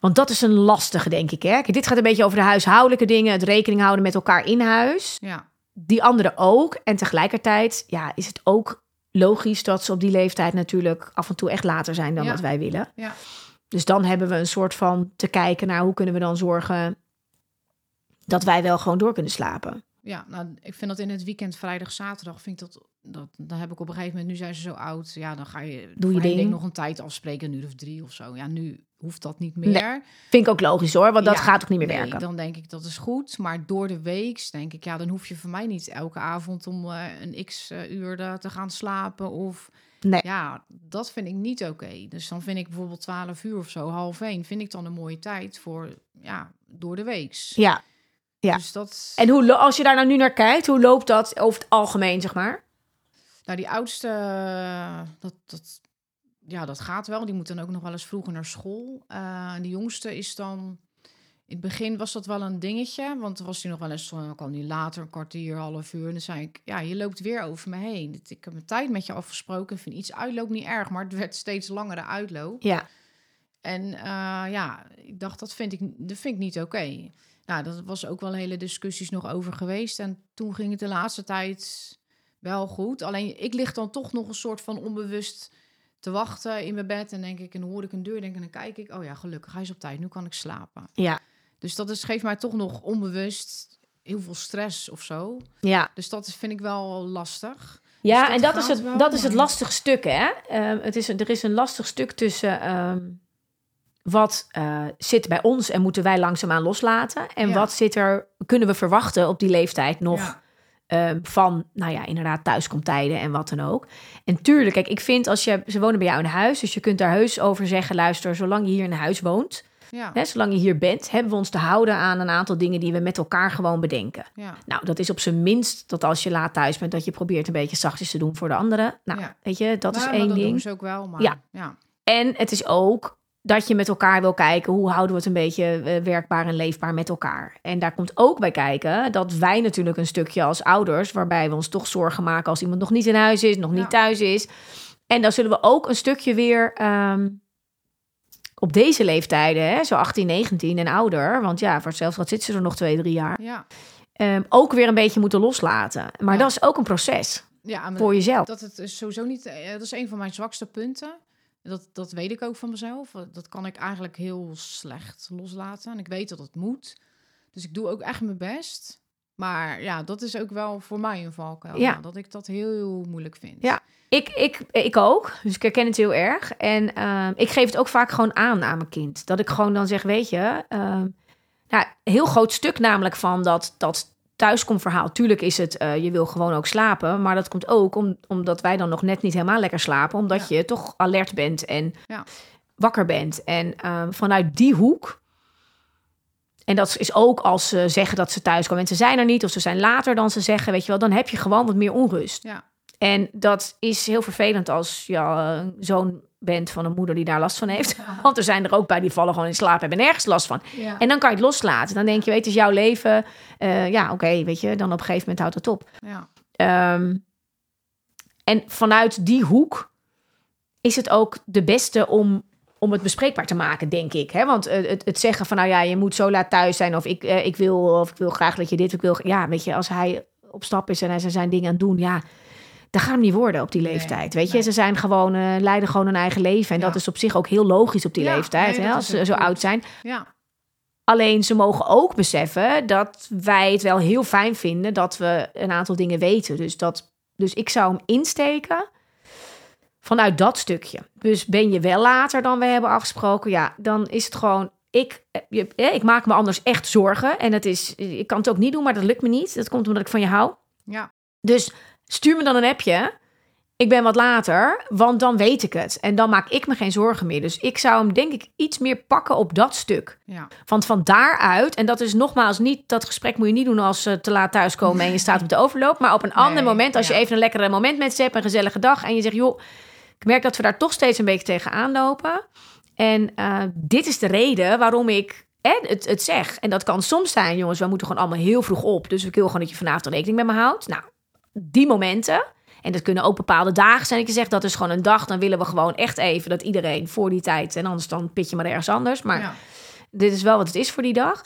Want dat is een lastige, denk ik. Hè? Kijk, dit gaat een beetje over de huishoudelijke dingen, het rekening houden met elkaar in huis ja, die anderen ook. En tegelijkertijd ja, is het ook logisch dat ze op die leeftijd natuurlijk af en toe echt later zijn dan Ja. wat wij willen. ja. Dus dan hebben we een soort van te kijken naar hoe kunnen we dan zorgen dat wij wel gewoon door kunnen slapen. Ja, nou, ik vind dat in het weekend, vrijdag, zaterdag, vind ik dat, dat, dan heb ik op een gegeven moment, nu zijn ze zo oud, ja, dan ga je, Doe je ding. nog een tijd afspreken, een uur of drie of zo. Ja, nu hoeft dat niet meer. Vind ik ook logisch hoor, want dat Ja, gaat ook niet meer nee, werken. Dan denk ik dat is goed, maar door de week denk ik, ja, dan hoef je voor mij niet elke avond om eh, een x eh, uur te gaan slapen of Nee. ja, dat vind ik niet oké. Dus dan vind ik bijvoorbeeld 12 uur of zo, half één, vind ik dan een mooie tijd voor, ja, door de weeks. Ja. Ja. Dus dat. En hoe, als je daar nou nu naar kijkt, hoe loopt dat over het algemeen, zeg maar? Nou, die oudste, eh, dat, dat, ja, dat gaat wel. Die moet dan ook nog wel eens vroeger naar school. Eh, de jongste is dan... In het begin was dat wel een dingetje, want was hij nog wel eens, dan kwam hij later, een kwartier, half uur. En dan zei ik, ja, je loopt weer over me heen. Ik heb mijn tijd met je afgesproken. Ik vind iets uitloop niet erg, maar het werd steeds langere uitloop. Ja. En eh, ja, ik dacht, dat vind ik, dat vind ik niet oké. Nou, dat was ook wel hele discussies nog over geweest. En toen ging het de laatste tijd wel goed. Alleen ik lig dan toch nog een soort van onbewust te wachten in mijn bed. En denk ik, en dan hoor ik een deur, denk ik, en dan kijk ik, oh ja, gelukkig, hij is op tijd, nu kan ik slapen. Ja. Dus dat is, geeft mij toch nog onbewust heel veel stress of zo. Ja. Dus dat vind ik wel lastig. Ja, Dus dat en dat is, het, dat is het lastige stuk, hè? Ehm, het is, er is een lastig stuk tussen ehm, wat eh, zit bij ons en moeten wij langzaamaan loslaten. En Ja. wat zit er, kunnen we verwachten op die leeftijd nog Ja. ehm, van, nou ja, inderdaad, thuiskomtijden en wat dan ook. En tuurlijk, kijk, ik vind als je, ze wonen bij jou in huis, dus je kunt daar heus over zeggen, luister, zolang je hier in huis woont, Ja, hè, zolang je hier bent, hebben we ons te houden aan een aantal dingen die we met elkaar gewoon bedenken. ja, Nou, dat is op zijn minst dat als je laat thuis bent, dat je probeert een beetje zachtjes te doen voor de anderen. Nou, Ja. weet je, dat Nou, is één dat ding. doen ze ook wel, maar Ja. ja. En het is ook dat je met elkaar wil kijken hoe houden we het een beetje eh, werkbaar en leefbaar met elkaar. En daar komt ook bij kijken dat wij natuurlijk een stukje als ouders, waarbij we ons toch zorgen maken als iemand nog niet in huis is, nog niet Ja. thuis is. En dan zullen we ook een stukje weer ehm, op deze leeftijden, hè, zo 18, 19 en ouder, want ja, voor hetzelfde geld zitten ze er nog twee, drie jaar, ja. ehm, ook weer een beetje moeten loslaten. Maar Ja. dat is ook een proces voor jezelf. dat het is sowieso niet. eh, Dat is een van mijn zwakste punten. Dat, dat weet ik ook van mezelf. Dat kan ik eigenlijk heel slecht loslaten. En ik weet dat het moet. Dus ik doe ook echt mijn best. Maar ja, dat is ook wel voor mij een valkuil. Ja. Dat ik dat heel, heel moeilijk vind. Ja. Ik, ik, ik ook, dus ik herken het heel erg. En ehm, ik geef het ook vaak gewoon aan aan mijn kind. Dat ik gewoon dan zeg, weet je, ehm, ja, heel groot stuk namelijk van dat, dat thuiskomverhaal. Tuurlijk is het, eh, je wil gewoon ook slapen. Maar dat komt ook om, omdat wij dan nog net niet helemaal lekker slapen. Omdat je toch alert bent en Ja. wakker bent. En ehm, vanuit die hoek... En dat is ook als ze zeggen dat ze thuis komen en ze zijn er niet... of ze zijn later dan ze zeggen, weet je wel... dan heb je gewoon wat meer onrust. Ja. En dat is heel vervelend als je eh, zoon bent van een moeder die daar last van heeft. Want er zijn er ook bij die vallen gewoon in slaap hebben nergens last van. Ja. En dan kan je het loslaten. Dan denk je, weet, het is jouw leven. Eh, ja, oké, weet je, dan op een gegeven moment houdt het op. Ja. Ehm, en vanuit die hoek is het ook de beste om, om het bespreekbaar te maken, denk ik. Hè? Want eh, het, het zeggen van, nou ja, je moet zo laat thuis zijn... of ik, eh, ik, wil, of ik wil graag dat je dit, ik wil... Ja, weet je, als hij op stap is en hij zijn dingen aan het doen... ja, dat gaat hem niet worden op die Nee, leeftijd. Weet je, nee. ze zijn gewoon, eh, leiden gewoon een eigen leven. En Ja. dat is op zich ook heel logisch op die Ja, leeftijd, nee, hè, als ze zo oud zijn. Ja. Alleen ze mogen ook beseffen dat wij het wel heel fijn vinden dat we een aantal dingen weten. Dus, dat, dus ik zou hem insteken vanuit dat stukje. Dus ben je wel later dan we hebben afgesproken, ja, dan is het gewoon. Ik, eh, je- eh, ik maak me anders echt zorgen. En het is, ik kan het ook niet doen, maar dat lukt me niet. Dat komt omdat ik van je hou. Ja. Dus stuur me dan een appje. Ik ben wat later, want dan weet ik het. En dan maak ik me geen zorgen meer. Dus ik zou hem denk ik iets meer pakken op dat stuk. Ja. Want van daaruit, en dat is nogmaals niet, dat gesprek moet je niet doen als ze te laat thuiskomen en je staat op de overloop. Maar op een ander moment, als je even een lekkere moment met ze hebt, een gezellige dag. En je zegt, joh, ik merk dat we daar toch steeds een beetje tegenaan lopen. En eh, dit is de reden waarom ik het, het zeg. En dat kan soms zijn, jongens, we moeten gewoon allemaal heel vroeg op. Dus ik wil gewoon dat je vanavond rekening met me houdt. Nou, die momenten. En dat kunnen ook bepaalde dagen zijn. Je zegt, dat is gewoon een dag. Dan willen we gewoon echt even dat iedereen voor die tijd. En anders dan pit je maar ergens anders. Maar Ja. dit is wel wat het is voor die dag.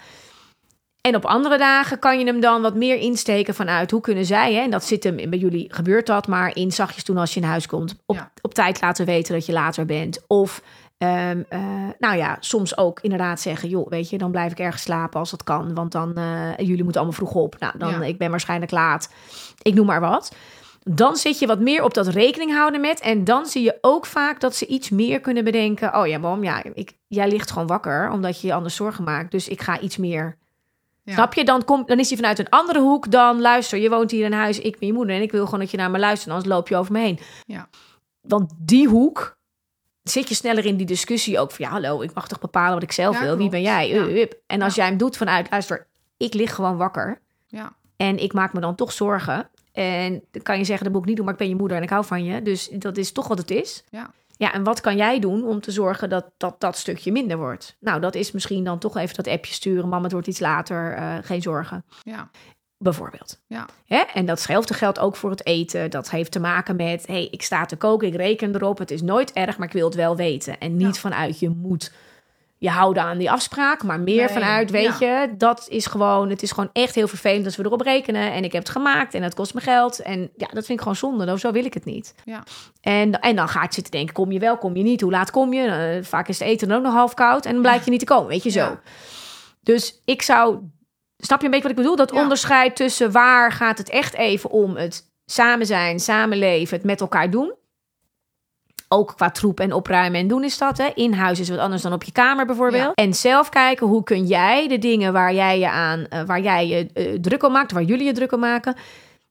En op andere dagen kan je hem dan wat meer insteken vanuit hoe kunnen zij, hè, en dat zit hem bij jullie, gebeurt dat, maar in zachtjes doen als je in huis komt. Op, Ja. op tijd laten weten dat je later bent. Of, ehm, eh, nou ja, soms ook inderdaad zeggen, joh, weet je, dan blijf ik ergens slapen als dat kan, want dan, eh, jullie moeten allemaal vroeg op. Nou, dan, Ja. ik ben waarschijnlijk laat. Ik noem maar wat. Dan zit je wat meer op dat rekening houden met. En dan zie je ook vaak dat ze iets meer kunnen bedenken. Oh ja, mam, ja, ik, jij ligt gewoon wakker omdat je je anders zorgen maakt. Dus ik ga iets meer. Ja. Snap je? Dan, komt, dan is hij vanuit een andere hoek dan luister. Je woont hier in huis, ik ben je moeder. En ik wil gewoon dat je naar me luistert. Anders loop je over me heen. Ja. Want die hoek zit je sneller in die discussie ook van ja, hallo, ik mag toch bepalen wat ik zelf Ja, wil. Wie ben jij? Ja. En als jij hem doet vanuit luister, ik lig gewoon wakker. Ja. En ik maak me dan toch zorgen. En dan kan je zeggen, dat moet ik niet doen, maar ik ben je moeder en ik hou van je. Dus dat is toch wat het is. Ja. Ja, en wat kan jij doen om te zorgen dat dat, dat stukje minder wordt? Nou, dat is misschien dan toch even dat appje sturen. Mama, het wordt iets later, eh, geen zorgen. Ja. Bijvoorbeeld. Ja. Hè? En datzelfde geldt ook voor het eten. Dat heeft te maken met, hey, ik sta te koken, ik reken erop. Het is nooit erg, maar ik wil het wel weten. En niet Ja. vanuit je moet je houden aan die afspraak, maar meer Nee, vanuit, weet ja. je, dat is gewoon, het is gewoon echt heel vervelend als we erop rekenen. En ik heb het gemaakt en het kost me geld. En ja, dat vind ik gewoon zonde. Nou, zo wil ik het niet. Ja. En, en dan ga ik zitten denken, kom je wel, kom je niet? Hoe laat kom je? Eh, vaak is het eten dan ook nog half koud en dan blijkt je niet te komen, weet je zo. Ja. Dus ik zou, snap je een beetje wat ik bedoel? Dat Ja. onderscheid tussen waar gaat het echt even om het samen zijn, samenleven, het met elkaar doen. Ook qua troep en opruimen en doen is dat. Hè? In huis is wat anders dan op je kamer bijvoorbeeld. Ja. En zelf kijken hoe kun jij de dingen waar jij je aan, eh, waar jij je eh, druk om maakt, waar jullie je druk om maken,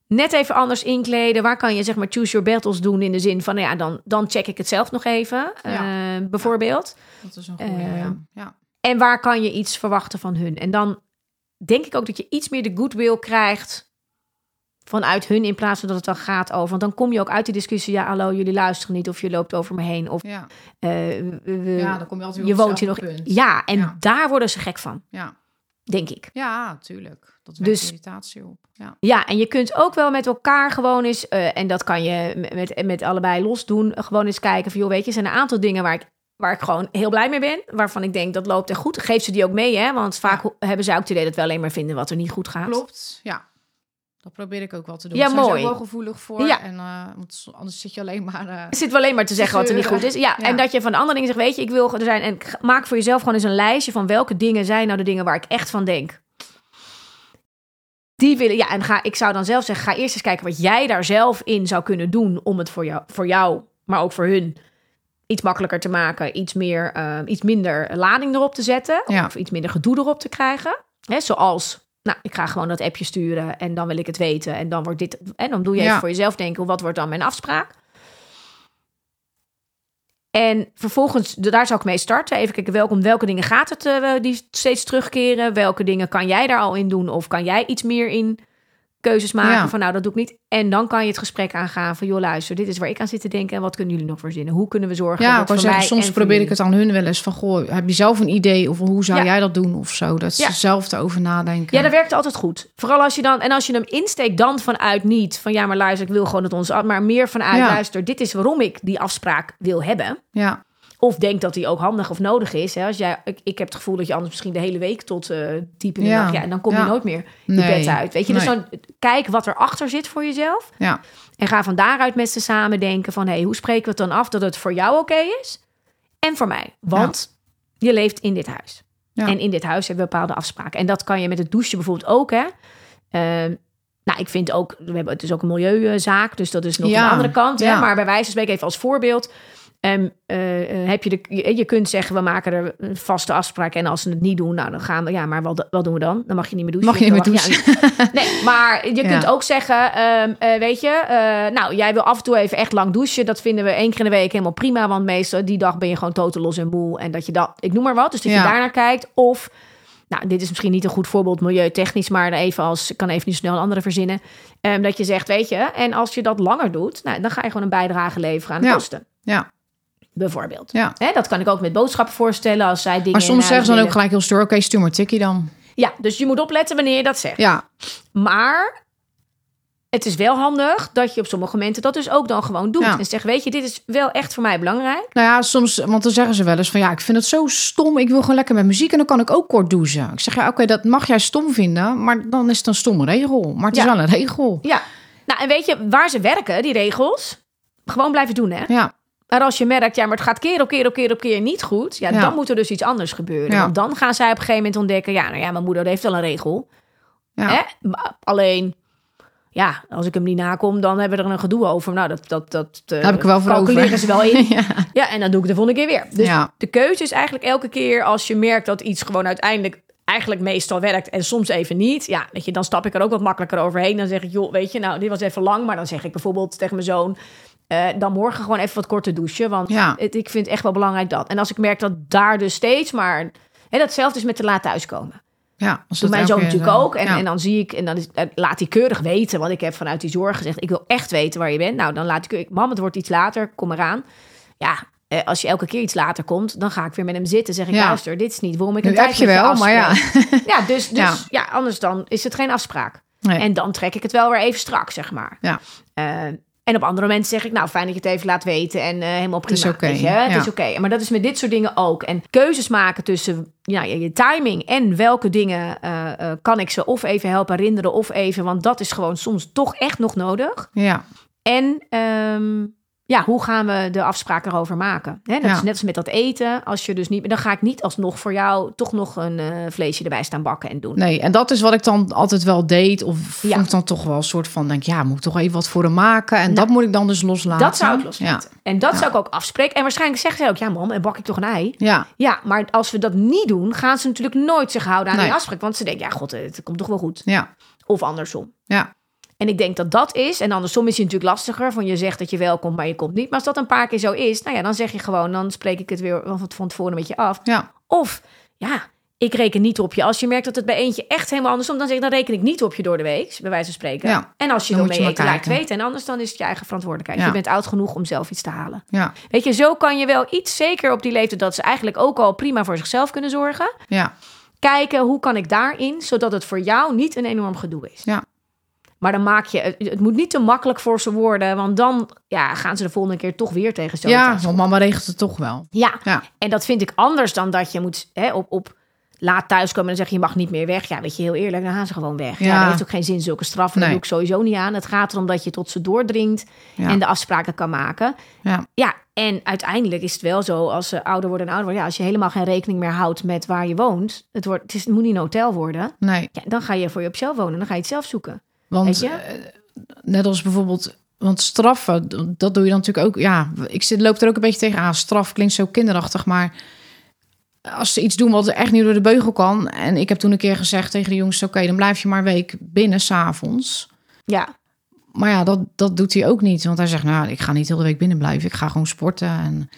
net even anders inkleden. Waar kan je zeg maar choose your battles doen in de zin van, nou ja, dan, dan check ik het zelf nog even, Ja. eh, bijvoorbeeld. Dat is een goede. Ja. En waar kan je iets verwachten van hun? En dan denk ik ook dat je iets meer de goodwill krijgt vanuit hun in plaats van dat het dan gaat over. Want dan kom je ook uit die discussie. Ja, hallo, jullie luisteren niet of je loopt over me heen. Of Ja. eh, ja, dan kom je altijd je weer op woont hier nog. punt. Ja, en Ja. daar worden ze gek van, Ja. denk ik. Ja, tuurlijk. Dat wekt Dus- irritatie op. Ja. Ja, en je kunt ook wel met elkaar gewoon eens, eh, en dat kan je met, met, allebei los doen, gewoon eens kijken van, joh, weet je, er zijn een aantal dingen waar ik, waar ik gewoon heel blij mee ben, waarvan ik denk dat loopt er goed. Geef ze die ook mee, hè, want vaak Ja. hebben ze ook het idee dat we alleen maar vinden wat er niet goed gaat. Klopt. Ja. Dat probeer ik ook wel te doen. Ja, Daar mooi. wel gevoelig voor. Ja. En, want anders zit je alleen maar... eh, Zit wel alleen maar te zeggen wat er niet goed is. Ja, Ja. en dat je van de andere dingen zegt, weet je, ik wil er zijn. En maak voor jezelf gewoon eens een lijstje van welke dingen zijn nou de dingen waar ik echt van denk. Die willen, ja, en ga, ik zou dan zelf zeggen, ga eerst eens kijken wat jij daar zelf in zou kunnen doen om het voor jou, voor jou maar ook voor hun iets makkelijker te maken, iets, meer, eh, iets minder lading erop te zetten, Ja. of iets minder gedoe erop te krijgen. Hè, zoals, nou, ik ga gewoon dat appje sturen en dan wil ik het weten. En dan wordt dit. En dan doe je Ja. even voor jezelf denken, wat wordt dan mijn afspraak? En vervolgens, daar zou ik mee starten. Even kijken, welke, om welke dingen gaat het eh, die steeds terugkeren? Welke dingen kan jij daar al in doen? Of kan jij iets meer in keuzes maken Ja. van nou, dat doe ik niet. En dan kan je het gesprek aangaan van joh, luister, dit is waar ik aan zit te denken. En wat kunnen jullie nog verzinnen? Hoe kunnen we zorgen Ja, dat voor zeggen, mij soms probeer ik het aan hun wel eens van, goh, heb je zelf een idee of hoe zou Ja. jij dat doen of zo? Dat ze Ja. zelf erover nadenken. Ja, dat werkt altijd goed. Vooral als je dan, en als je hem insteekt dan vanuit niet van ja, maar luister, ik wil gewoon dat ons, maar meer vanuit luister, dit is waarom ik die afspraak wil hebben. ja. Of denk dat die ook handig of nodig is. Hè? Als jij, ik, ik heb het gevoel dat je anders misschien de hele week tot eh diep in de Ja. nacht, ja, en dan kom je Ja. nooit meer je Nee. bed uit. Weet je, dus Nee. dan kijk wat erachter zit voor jezelf. Ja. En ga van daaruit met ze samen denken van... hey, hoe spreken we het dan af dat het voor jou oké is? En voor mij. Want je leeft in dit huis. En in dit huis hebben we bepaalde afspraken. En dat kan je met het douchen bijvoorbeeld ook, hè? Ehm, nou, ik vind ook... We hebben, het is ook een milieuzaak, dus dat is nog een andere kant. Hè? Ja. Maar bij wijze van spreken even als voorbeeld... ehm, eh, eh, heb je, de, je, je kunt zeggen, we maken er een vaste afspraak. En als ze het niet doen, nou dan gaan we... Ja, maar wat, wat doen we dan? Dan mag je niet meer douchen. Mag je niet meer ja, Nee, maar je Ja. kunt ook zeggen, ehm, eh, weet je, eh, nou, jij wil af en toe even echt lang douchen. Dat vinden we één keer in de week helemaal prima. Want meestal die dag ben je gewoon totaal los en boel. En dat je dat, ik noem maar wat, dus dat je Ja. daarnaar kijkt. Of, nou, dit is misschien niet een goed voorbeeld milieutechnisch, maar even als, ik kan even niet snel een andere verzinnen. Ehm, dat je zegt, weet je, en als je dat langer doet, nou, dan ga je gewoon een bijdrage leveren aan de Ja. kosten. Ja. Bijvoorbeeld. Ja. Hè, dat kan ik ook met boodschappen voorstellen als zij dingen. Maar soms zeggen ze dan ook gelijk heel stoer, oké, stuur maar tikkie dan. Ja, dus je moet opletten wanneer je dat zegt. Ja, Maar het is wel handig dat je op sommige momenten dat dus ook dan gewoon doet. Ja. En zegt, weet je, dit is wel echt voor mij belangrijk. nou ja, soms, want dan zeggen ze wel eens van ja, ik vind het zo stom. Ik wil gewoon lekker met muziek en dan kan ik ook kort douchen. Ik zeg ja, oké, dat mag jij stom vinden, maar dan is het een stomme regel. Maar het is wel een regel. Ja. Nou, en weet je, waar ze werken, die regels, gewoon blijven doen, hè. Ja, Maar als je merkt, ja, maar het gaat keer op keer op keer op keer niet goed, ja, Ja. dan moet er dus iets anders gebeuren. Ja. Want dan gaan zij op een gegeven moment ontdekken, ja, nou ja, mijn moeder heeft wel een regel. ja. Hè? Alleen, ja, als ik hem niet nakom, dan hebben we er een gedoe over. Nou, dat, dat, dat eh, heb ik wel voor calculeren over. ze wel in. ja. Ja, en dan doe ik het de volgende keer weer. Dus Ja. de keuze is eigenlijk elke keer als je merkt dat iets gewoon uiteindelijk eigenlijk meestal werkt en soms even niet. Ja, weet je, dan stap ik er ook wat makkelijker overheen. Dan zeg ik, joh, weet je, nou, dit was even lang. Maar dan zeg ik bijvoorbeeld tegen mijn zoon, eh, dan morgen gewoon even wat korter douchen. Want Ja. het, ik vind echt wel belangrijk dat. En als ik merk dat daar dus steeds maar... Hè, datzelfde is met te laat thuiskomen. ja als mijn zoon natuurlijk ook. En, ja. en dan zie ik, en dan is, eh, laat hij keurig weten. Want ik heb vanuit die zorg gezegd: ik wil echt weten waar je bent. Nou, dan laat ik, mam, het wordt iets later, kom eraan. Ja, eh, als je elke keer iets later komt, dan ga ik weer met hem zitten. Zeg ik: Ja. luister, dit is niet waarom ik Nu een tijd heb je wel, maar ja. Ja, dus, dus Ja. ja. anders dan is het geen afspraak. Nee. En dan trek ik het wel weer even strak, zeg maar. Ja. Eh, en op andere momenten zeg ik, nou, fijn dat je het even laat weten en eh, helemaal prima. is oké, het is oké. Maar dat is met dit soort dingen ook. En keuzes maken tussen ja, je, je timing en welke dingen eh, eh, kan ik ze of even helpen herinneren of even, want dat is gewoon soms toch echt nog nodig. ja. En ehm, ja, hoe gaan we de afspraken erover maken? Hè, dat Ja. is net als met dat eten. Als je dus niet, dan ga ik niet alsnog voor jou toch nog een eh, vleesje erbij staan bakken en doen. Nee, en dat is wat ik dan altijd wel deed. Of Ja. vond ik dan toch wel een soort van, denk ja, moet ik toch even wat voor hem maken. En dat moet ik dan dus loslaten. Dat zou ik loslaten. En dat zou ik ook afspreken. En waarschijnlijk zeggen ze ook, ja mam, en bak ik toch een ei? Ja, ja, Ja, maar als we dat niet doen, gaan ze natuurlijk nooit zich houden aan Nee. die afspraak. Want ze denken, ja god, het komt toch wel goed. ja, Of andersom. ja. En ik denk dat dat is. En andersom is het natuurlijk lastiger. Van je zegt dat je wel komt, maar je komt niet. Maar als dat een paar keer zo is, nou ja, dan zeg je gewoon, dan spreek ik het weer van van tevoren met je af. ja. Of ja, ik reken niet op je. Als je merkt dat het bij eentje echt helemaal andersom, dan zeg ik, dan reken ik niet op je door de week, bij wijze van spreken. Ja, En als je wil mee eten, laat weten. En anders dan is het je eigen verantwoordelijkheid. Ja. Je bent oud genoeg om zelf iets te halen. ja. Weet je, zo kan je wel iets zeker op die leeftijd dat ze eigenlijk ook al prima voor zichzelf kunnen zorgen. ja. Kijken hoe kan ik daarin, zodat het voor jou niet een enorm gedoe is. Ja. Maar dan maak je, het, het moet niet te makkelijk voor ze worden, want dan ja, gaan ze de volgende keer toch weer tegen zo'n Ja, want mama regelt het toch wel. Ja, Ja, en dat vind ik anders dan dat je moet hè, op, op laat thuiskomen en dan zeg je, je mag niet meer weg. Ja, weet je, heel eerlijk, dan gaan ze gewoon weg. Ja, Ja. dat heeft ook geen zin, zulke straffen. Nee. doe ik sowieso niet aan. Het gaat erom dat je tot ze doordringt Ja. en de afspraken kan maken. ja, Ja, en uiteindelijk is het wel zo, als ze ouder worden en ouder worden... Ja, als je helemaal geen rekening meer houdt met waar je woont... het, wordt, het, is, het moet niet een hotel worden... nee. Ja, dan ga je voor je op zelf wonen. Dan ga je het zelf zoeken. Want eh, net als bijvoorbeeld, want straffen, dat doe je dan natuurlijk ook. Ja, ik zit, loop er ook een beetje tegen aan. Straf klinkt zo kinderachtig, maar als ze iets doen wat echt niet door de beugel kan. En ik heb toen een keer gezegd tegen de jongens: oké, dan blijf je maar een week binnen s'avonds. Ja, Maar ja, dat, dat doet hij ook niet. Want hij zegt, nou, ik ga niet heel de week binnen blijven. Ik ga gewoon sporten. En...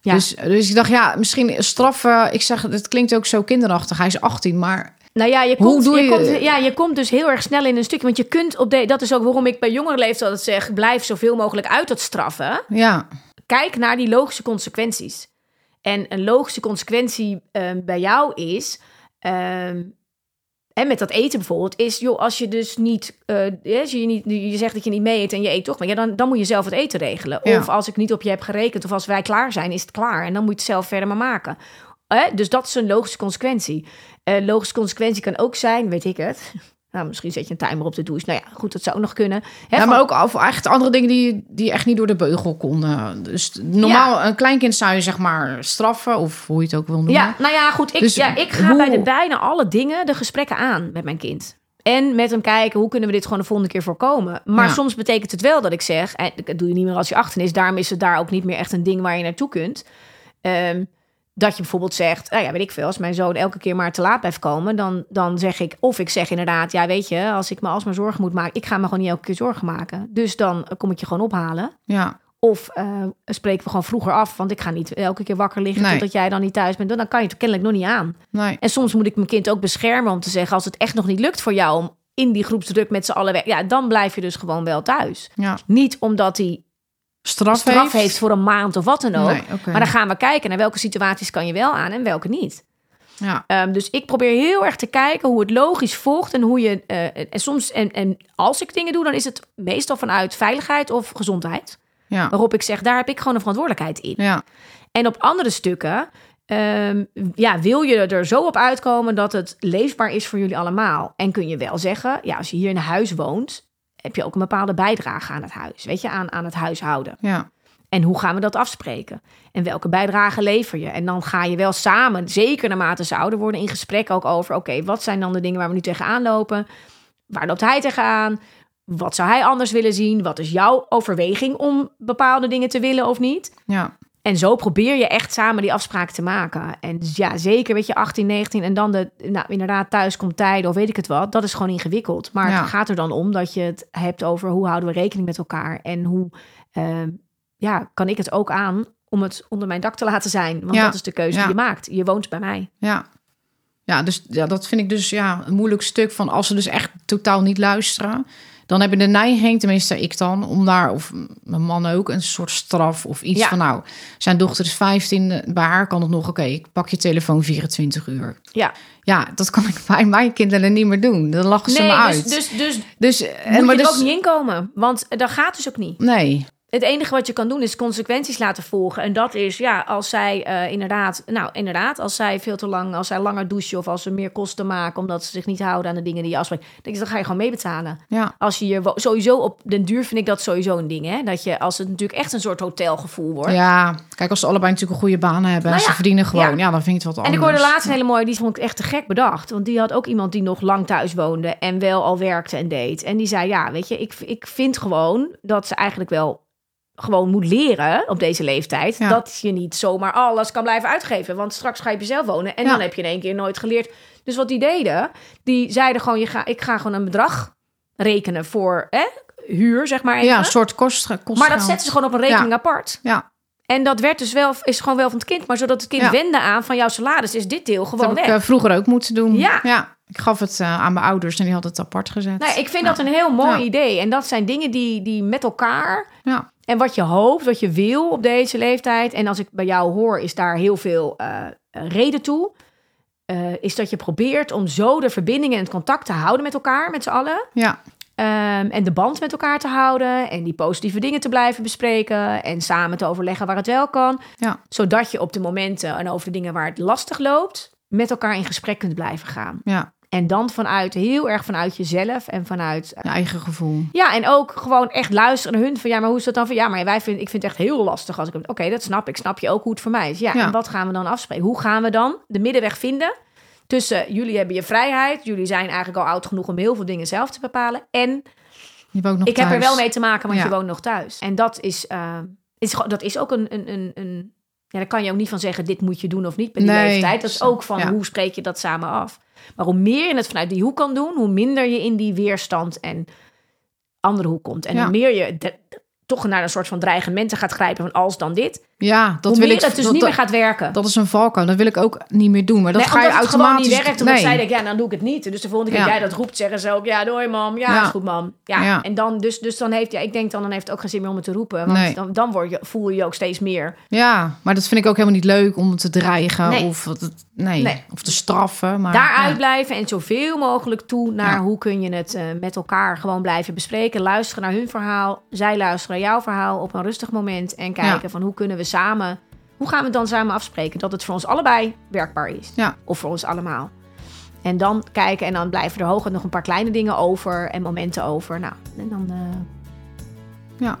Ja. Dus, dus ik dacht, ja, misschien straffen. Ik zeg, het klinkt ook zo kinderachtig. Hij is 18, maar Nou ja, je komt, je, je- komt, ja, je komt dus heel erg snel in een stukje. Want je kunt op de, dat is ook waarom ik bij jongere leeftijd altijd zeg: blijf zoveel mogelijk uit het straffen. ja, Kijk naar die logische consequenties. En een logische consequentie ehm, bij jou is. ehm, en met dat eten bijvoorbeeld, is joh, als je dus niet, eh, als je, niet, je zegt dat je niet mee eet en je eet toch, maar ja, dan, dan moet je zelf het eten regelen. Ja. Of als ik niet op je heb gerekend, of als wij klaar zijn, is het klaar. En dan moet je het zelf verder maar maken. Dus dat is een logische consequentie. Eh logische consequentie kan ook zijn, weet ik het. Nou, misschien zet je een timer op de douche. Nou ja, goed, dat zou ook nog kunnen. Hè, ja van- maar ook of echt andere dingen die, die echt niet door de beugel konden. Dus normaal, een kleinkind zou je zeg maar straffen, of hoe je het ook wil noemen. Ja, nou ja, goed. Ik, Dus ja, ik ga hoe- bij de bijna alle dingen de gesprekken aan met mijn kind. En met hem kijken, hoe kunnen we dit gewoon de volgende keer voorkomen? Maar Ja. soms betekent het wel dat ik zeg... en dat doe je niet meer als je 18 is. Daarom is het daar ook niet meer echt een ding waar je naartoe kunt. Ehm, dat je bijvoorbeeld zegt, nou ja, weet ik veel... als mijn zoon elke keer maar te laat blijft komen... dan, dan zeg ik, of ik zeg inderdaad... ja, weet je, als ik me alsmaar zorgen moet maken... ik ga me gewoon niet elke keer zorgen maken. Dus dan kom ik je gewoon ophalen. ja, Of eh, spreken we gewoon vroeger af, want ik ga niet elke keer wakker liggen Nee. totdat jij dan niet thuis bent. Dan kan je het kennelijk nog niet aan. nee. En soms moet ik mijn kind ook beschermen om te zeggen, als het echt nog niet lukt voor jou om in die groepsdruk met z'n allen weg, ja, dan blijf je dus gewoon wel thuis. Ja, Niet omdat hij straf, straf heeft. voor een maand of wat dan ook. Nee. Maar dan gaan we kijken naar welke situaties kan je wel aan en welke niet. Ja, Ehm, dus ik probeer heel erg te kijken hoe het logisch volgt en hoe je. eh, en soms, en, en als ik dingen doe, dan is het meestal vanuit veiligheid of gezondheid. ja, Waarop ik zeg, daar heb ik gewoon een verantwoordelijkheid in. ja, En op andere stukken, ehm, ja, wil je er zo op uitkomen dat het leefbaar is voor jullie allemaal. En kun je wel zeggen, ja, als je hier in huis woont, heb je ook een bepaalde bijdrage aan het huis. Weet je, aan, aan het huishouden. ja, En hoe gaan we dat afspreken? En welke bijdrage lever je? En dan ga je wel samen, zeker naarmate ze ouder worden, in gesprek ook over: oké, wat zijn dan de dingen waar we nu tegenaan lopen? Waar loopt hij tegenaan? Wat zou hij anders willen zien? Wat is jouw overweging om bepaalde dingen te willen of niet? ja, En zo probeer je echt samen die afspraak te maken. En dus ja, zeker weet je, 18, 19 en dan de, nou, inderdaad thuis komt tijden of weet ik het wat. Dat is gewoon ingewikkeld. Maar Ja. het gaat er dan om dat je het hebt over hoe houden we rekening met elkaar. En hoe ehm, ja, kan ik het ook aan om het onder mijn dak te laten zijn. Want Ja. dat is de keuze Ja. die je maakt. Je woont bij mij. ja. Ja, dus ja, dat vind ik dus ja, een moeilijk stuk van als ze dus echt totaal niet luisteren. Dan heb je de neiging, tenminste ik dan, om daar, of mijn man ook, een soort straf of iets Ja. van nou, zijn dochter is 15, bij haar kan het nog, oké, ik pak je telefoon 24 uur. Ja, Ja, dat kan ik bij mijn kinderen niet meer doen. Dan lachen ze me nee, uit. dus, dus, dus dus, moet en, maar je er dus, ook niet inkomen. Want dat gaat dus ook niet. Nee, Het enige wat je kan doen is consequenties laten volgen. En dat is, ja, als zij eh, inderdaad, nou inderdaad, als zij veel te lang, als zij langer douchen of als ze meer kosten maken omdat ze zich niet houden aan de dingen die je afspreekt, denk ik, dan ga je gewoon meebetalen. ja, Als je je sowieso op den duur vind ik dat sowieso een ding, hè? Dat je als het natuurlijk echt een soort hotelgevoel wordt. ja. Kijk, als ze allebei natuurlijk een goede baan hebben en Nou ze ja, verdienen gewoon, ja. ja. dan vind ik het wat En ik anders. hoorde laatst een hele mooie, die vond ik echt te gek bedacht. Want die had ook iemand die nog lang thuis woonde en wel al werkte en deed. En die zei, ja, weet je, ik, ik vind gewoon dat ze eigenlijk wel gewoon moet leren op deze leeftijd. Ja. Dat je niet zomaar alles kan blijven uitgeven. Want straks ga je jezelf wonen en Ja. dan heb je in één keer nooit geleerd. Dus wat die deden, die zeiden gewoon, je ga, ik ga gewoon een bedrag rekenen voor hè, huur, zeg maar even. Ja, een soort kost, kost maar dat zetten ze gewoon op een rekening Ja. apart. Ja, En dat werd dus wel, is gewoon wel van het kind. Maar zodat het kind Ja. wende aan van jouw salaris, is dit deel dat gewoon ik weg. eh, vroeger ook moeten doen. Ja. Ik gaf het eh, aan mijn ouders en die hadden het apart gezet. Nou, ik vind dat een heel mooi idee. En dat zijn dingen die, die met elkaar. Ja, En wat je hoopt, wat je wil op deze leeftijd. En als ik bij jou hoor, is daar heel veel eh, reden toe. Eh, is dat je probeert om zo de verbindingen en het contact te houden met elkaar, met z'n allen. ja, Ehm, en de band met elkaar te houden. En die positieve dingen te blijven bespreken. En samen te overleggen waar het wel kan. ja, Zodat je op de momenten en over de dingen waar het lastig loopt, met elkaar in gesprek kunt blijven gaan. ja. En dan vanuit, heel erg vanuit jezelf en vanuit Je eigen gevoel. ja, en ook gewoon echt luisteren naar hun. Van ja, maar hoe is dat dan? Van ja, maar wij vinden, ik vind het echt heel lastig als ik. Oké, dat snap ik. Snap je ook hoe het voor mij is? Ja, Ja. en wat gaan we dan afspreken? Hoe gaan we dan de middenweg vinden tussen jullie hebben je vrijheid, jullie zijn eigenlijk al oud genoeg om heel veel dingen zelf te bepalen, en Je woont nog ik heb er wel mee te maken, want Ja. je woont nog thuis. En dat is, eh, is, dat is ook een, een, een, een Ja, daar kan je ook niet van zeggen, dit moet je doen of niet bij die Nee. leeftijd. Dat is ook van, Ja. hoe spreek je dat samen af? Maar hoe meer je het vanuit die hoek kan doen, hoe minder je in die weerstand en andere hoek komt. En Ja. hoe meer je toch naar een soort van dreigementen gaat grijpen van als dan dit, Ja, dat wil ik. het dus dat, niet dat, meer gaat werken. dat is een valkuil. Dat wil ik ook niet meer doen. Maar dat nee, ga je het gewoon automatisch. niet werkt. Omdat nee. zij denkt, ja, dan doe ik het niet. Dus de volgende keer Ja. jij dat roept, zeggen ze ook, ja, doei mam. Ja, Ja. is goed mam. Ja. Ja. En dan, dus, dus dan heeft, ja, ik denk dan, dan heeft het ook geen zin meer om het te roepen. Want Nee. dan, dan word je, voel je je ook steeds meer. Ja, maar dat vind ik ook helemaal niet leuk om te dreigen of, nee, of te straffen. Maar, Daaruit blijven en zoveel mogelijk toe naar hoe kun je het eh, met elkaar gewoon blijven bespreken. Luisteren naar hun verhaal. Zij luisteren jouw verhaal op een rustig moment. En kijken Ja. van hoe kunnen we samen, hoe gaan we dan samen afspreken? Dat het voor ons allebei werkbaar is. Ja. Of voor ons allemaal. En dan kijken en dan blijven er hooguit nog een paar kleine dingen over en momenten over. Nou, en dan... eh, Ja.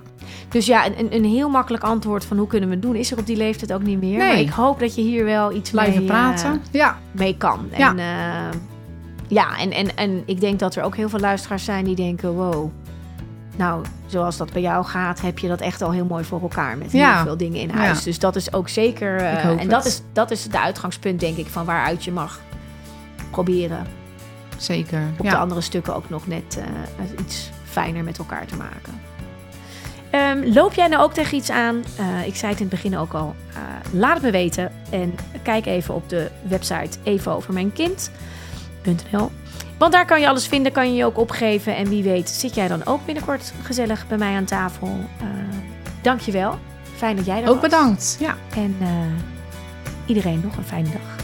Dus ja, een, een- een heel makkelijk antwoord van hoe kunnen we het doen is er op die leeftijd ook niet meer. Nee. Maar ik hoop dat je hier wel iets Blijven mee, eh, praten. ja, mee kan. Ja. En, eh, ja, en, en, en ik denk dat er ook heel veel luisteraars zijn die denken: wow, nou, zoals dat bij jou gaat, heb je dat echt al heel mooi voor elkaar met Ja. heel veel dingen in huis. Ja. Dus dat is ook zeker. eh, en dat is, dat is de uitgangspunt, denk ik, van waaruit je mag proberen zeker. op de andere stukken ook nog net eh, iets fijner met elkaar te maken. Ehm, loop jij nou ook tegen iets aan? Eh, ik zei het in het begin ook al. Laat het me weten. En kijk even op de website evenovermijnkind.nl Want daar kan je alles vinden, kan je je ook opgeven. En wie weet zit jij dan ook binnenkort gezellig bij mij aan tafel. Uh, Dank je wel. Fijn dat jij er Ook was. bedankt. Ja. En eh, iedereen nog een fijne dag.